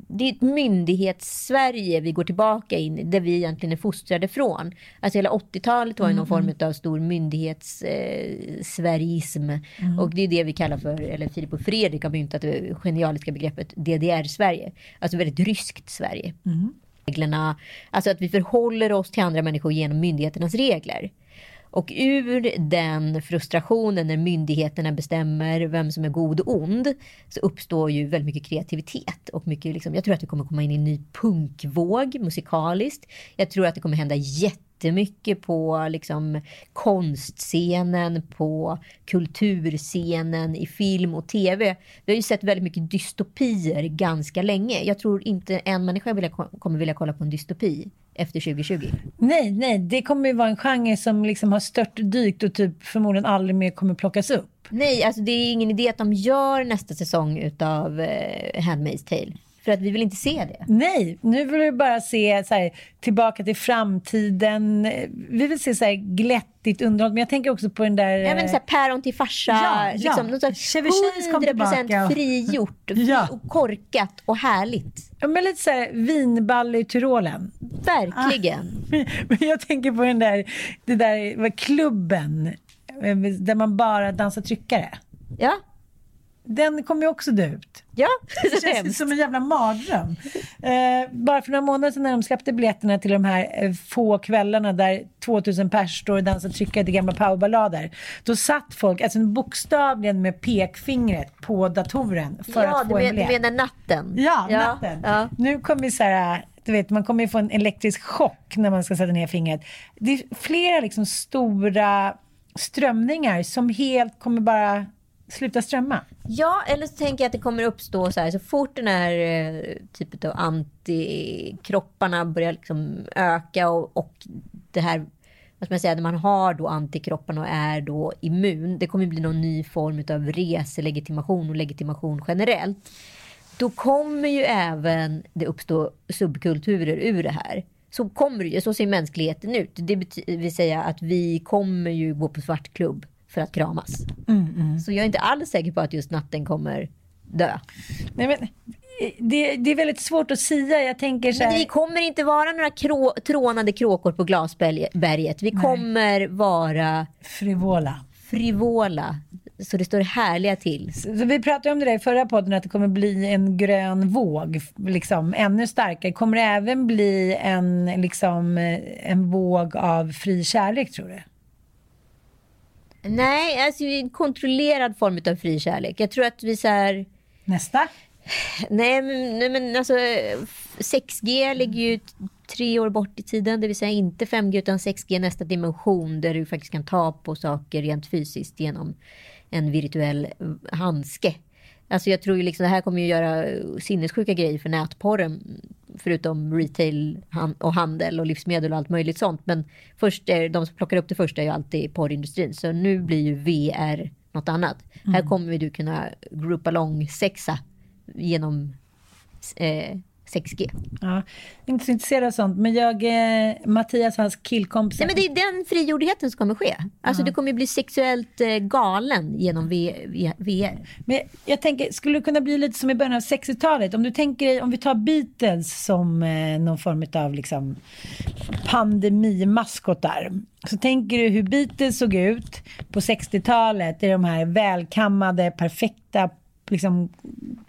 det är ett myndighets-Sverige vi går tillbaka in i, där vi egentligen är fostrade från. Alltså hela 80-talet var ju någon Mm. form av stor myndighets-sverigism. Mm. Och det är det vi kallar för, eller Filip och Fredrik har myntat det genialiska begreppet DDR-Sverige. Alltså väldigt ryskt Sverige reglerna. Alltså att vi förhåller oss till andra människor genom myndigheternas regler. Och ur den frustrationen när myndigheterna bestämmer vem som är god och ond så uppstår ju väldigt mycket kreativitet. Och mycket liksom, jag tror att det kommer komma in i en ny punkvåg musikaliskt. Jag tror att det kommer hända jättemycket på liksom, konstscenen, på kulturscenen, i film och tv. Vi har ju sett väldigt mycket dystopier ganska länge. Jag tror inte en människa vilja, kommer vilja kolla på en dystopi efter 2020. Nej, nej, det kommer ju vara en genre som liksom har stört dykt och typ förmodligen aldrig mer kommer plockas upp. Nej, alltså det är ingen idé att de gör nästa säsong utav eh, Handmaid's Tale. För att vi vill inte se det. Nej, nu vill vi bara se så här, tillbaka till framtiden. Vi vill se så här glättigt underhåll. Men jag tänker också på den där... Jag menar såhär päron till farsa. Ja, ja. Liksom, något 100% tillbaka och- frigjort. [laughs] Ja. Och korkat och härligt. Ja, men lite så här vinballe i Tyrolen. Verkligen. [laughs] Men jag tänker på den där, det där klubben eh, där man bara dansar tryckare. Ja. Den kommer ju också dö ut. Ja, det [laughs] känns som en jävla mardröm. Eh, bara för några månader sedan när de släppte biljetterna till de här eh, få kvällarna där 2000 pers står och dansar tryckare till gamla powerballader. Då satt folk, alltså bokstavligen med pekfingret på datoren för ja, att du, få en men, du biljett. menar natten? Ja, natten. Ja. Nu kommer vi så här, du vet, man kommer ju få en elektrisk chock när man ska sätta ner fingret. Det är flera liksom stora strömningar som helt kommer bara sluta strömma. Ja, eller så tänker jag att det kommer uppstå så här, så fort den här eh, typen av antikropparna börjar liksom öka och, och det här, vad ska man säga, när man har då antikropparna och är då immun, det kommer bli någon ny form av reselegitimation och legitimation generellt. Då kommer ju även det uppstå subkulturer ur det här. Så kommer det ju, så ser mänskligheten ut. Det vill säga att vi kommer ju gå på svartklubb för att kramas. Så jag är inte alls säker på att just natten kommer dö. Nej, men, det, det är väldigt svårt att säga. Jag tänker så Men här, vi kommer inte vara några krå, trånande kråkor på glasberget. Vi kommer vara frivola. frivola. Så det står härliga till. Så vi pratade om det där i förra podden, att det kommer bli en grön våg, liksom ännu starkare. Kommer det även bli en, liksom, en våg av fri kärlek, tror du? Nej, alltså en kontrollerad form av fri kärlek. Jag tror att vi så här... Nästa? Nej, men, nej, men alltså 6G ligger ju tre år bort i tiden, det vill säga inte 5G utan 6G nästa dimension där du faktiskt kan ta på saker rent fysiskt genom en virtuell handske. Alltså jag tror ju liksom det här kommer ju göra sinnessjuka grejer för nätporren. Förutom retail och handel och livsmedel och allt möjligt sånt. Men först är, de som plockar upp det första är ju alltid porrindustrin. Så nu blir ju VR något annat. Mm. Här kommer du kunna group along sexa genom eh, 6G. Ja, inte så intresserad av sånt. Men jag, eh, Mattias och hans killkompisar. Nej, men det är den frigjordheten som kommer ske. Alltså ja. du kommer bli sexuellt eh, galen genom VR. Men jag tänker, skulle det kunna bli lite som i början av 60-talet? Om du tänker om vi tar Beatles som eh, någon form av liksom, pandemimaskotar. Så tänker du hur Beatles såg ut på 60-talet i de här välkammade, perfekta liksom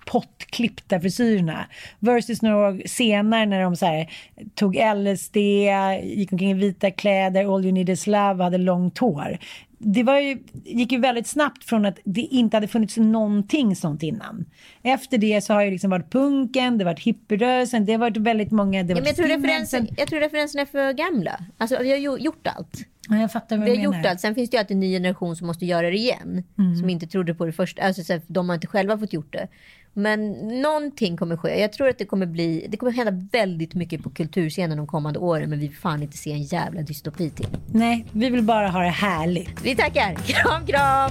pottklippta frisyrerna. Versus några år senare när de så här, tog LSD, gick omkring i vita kläder, All You Need Is Love, hade långt hår. Det var ju, gick ju väldigt snabbt från att det inte hade funnits någonting sånt innan. Efter det så har det liksom varit punken, det har varit hippierörelsen, det har varit väldigt många... Det ja, men jag, tror referensen, jag tror referenserna är för gamla. Alltså vi har gjort allt. Ja, jag fattar vad vi har gjort allt. Sen finns det ju alltid en ny generation som måste göra det igen. Mm. Som inte trodde på det första. Alltså, så de har inte själva fått gjort det. Men någonting kommer ske. Jag tror att det kommer bli, det kommer hända väldigt mycket på kulturscenen de kommande åren. Men vi vill fan inte se en jävla dystopi till. Nej, vi vill bara ha det härligt. Vi tackar. Kram, kram.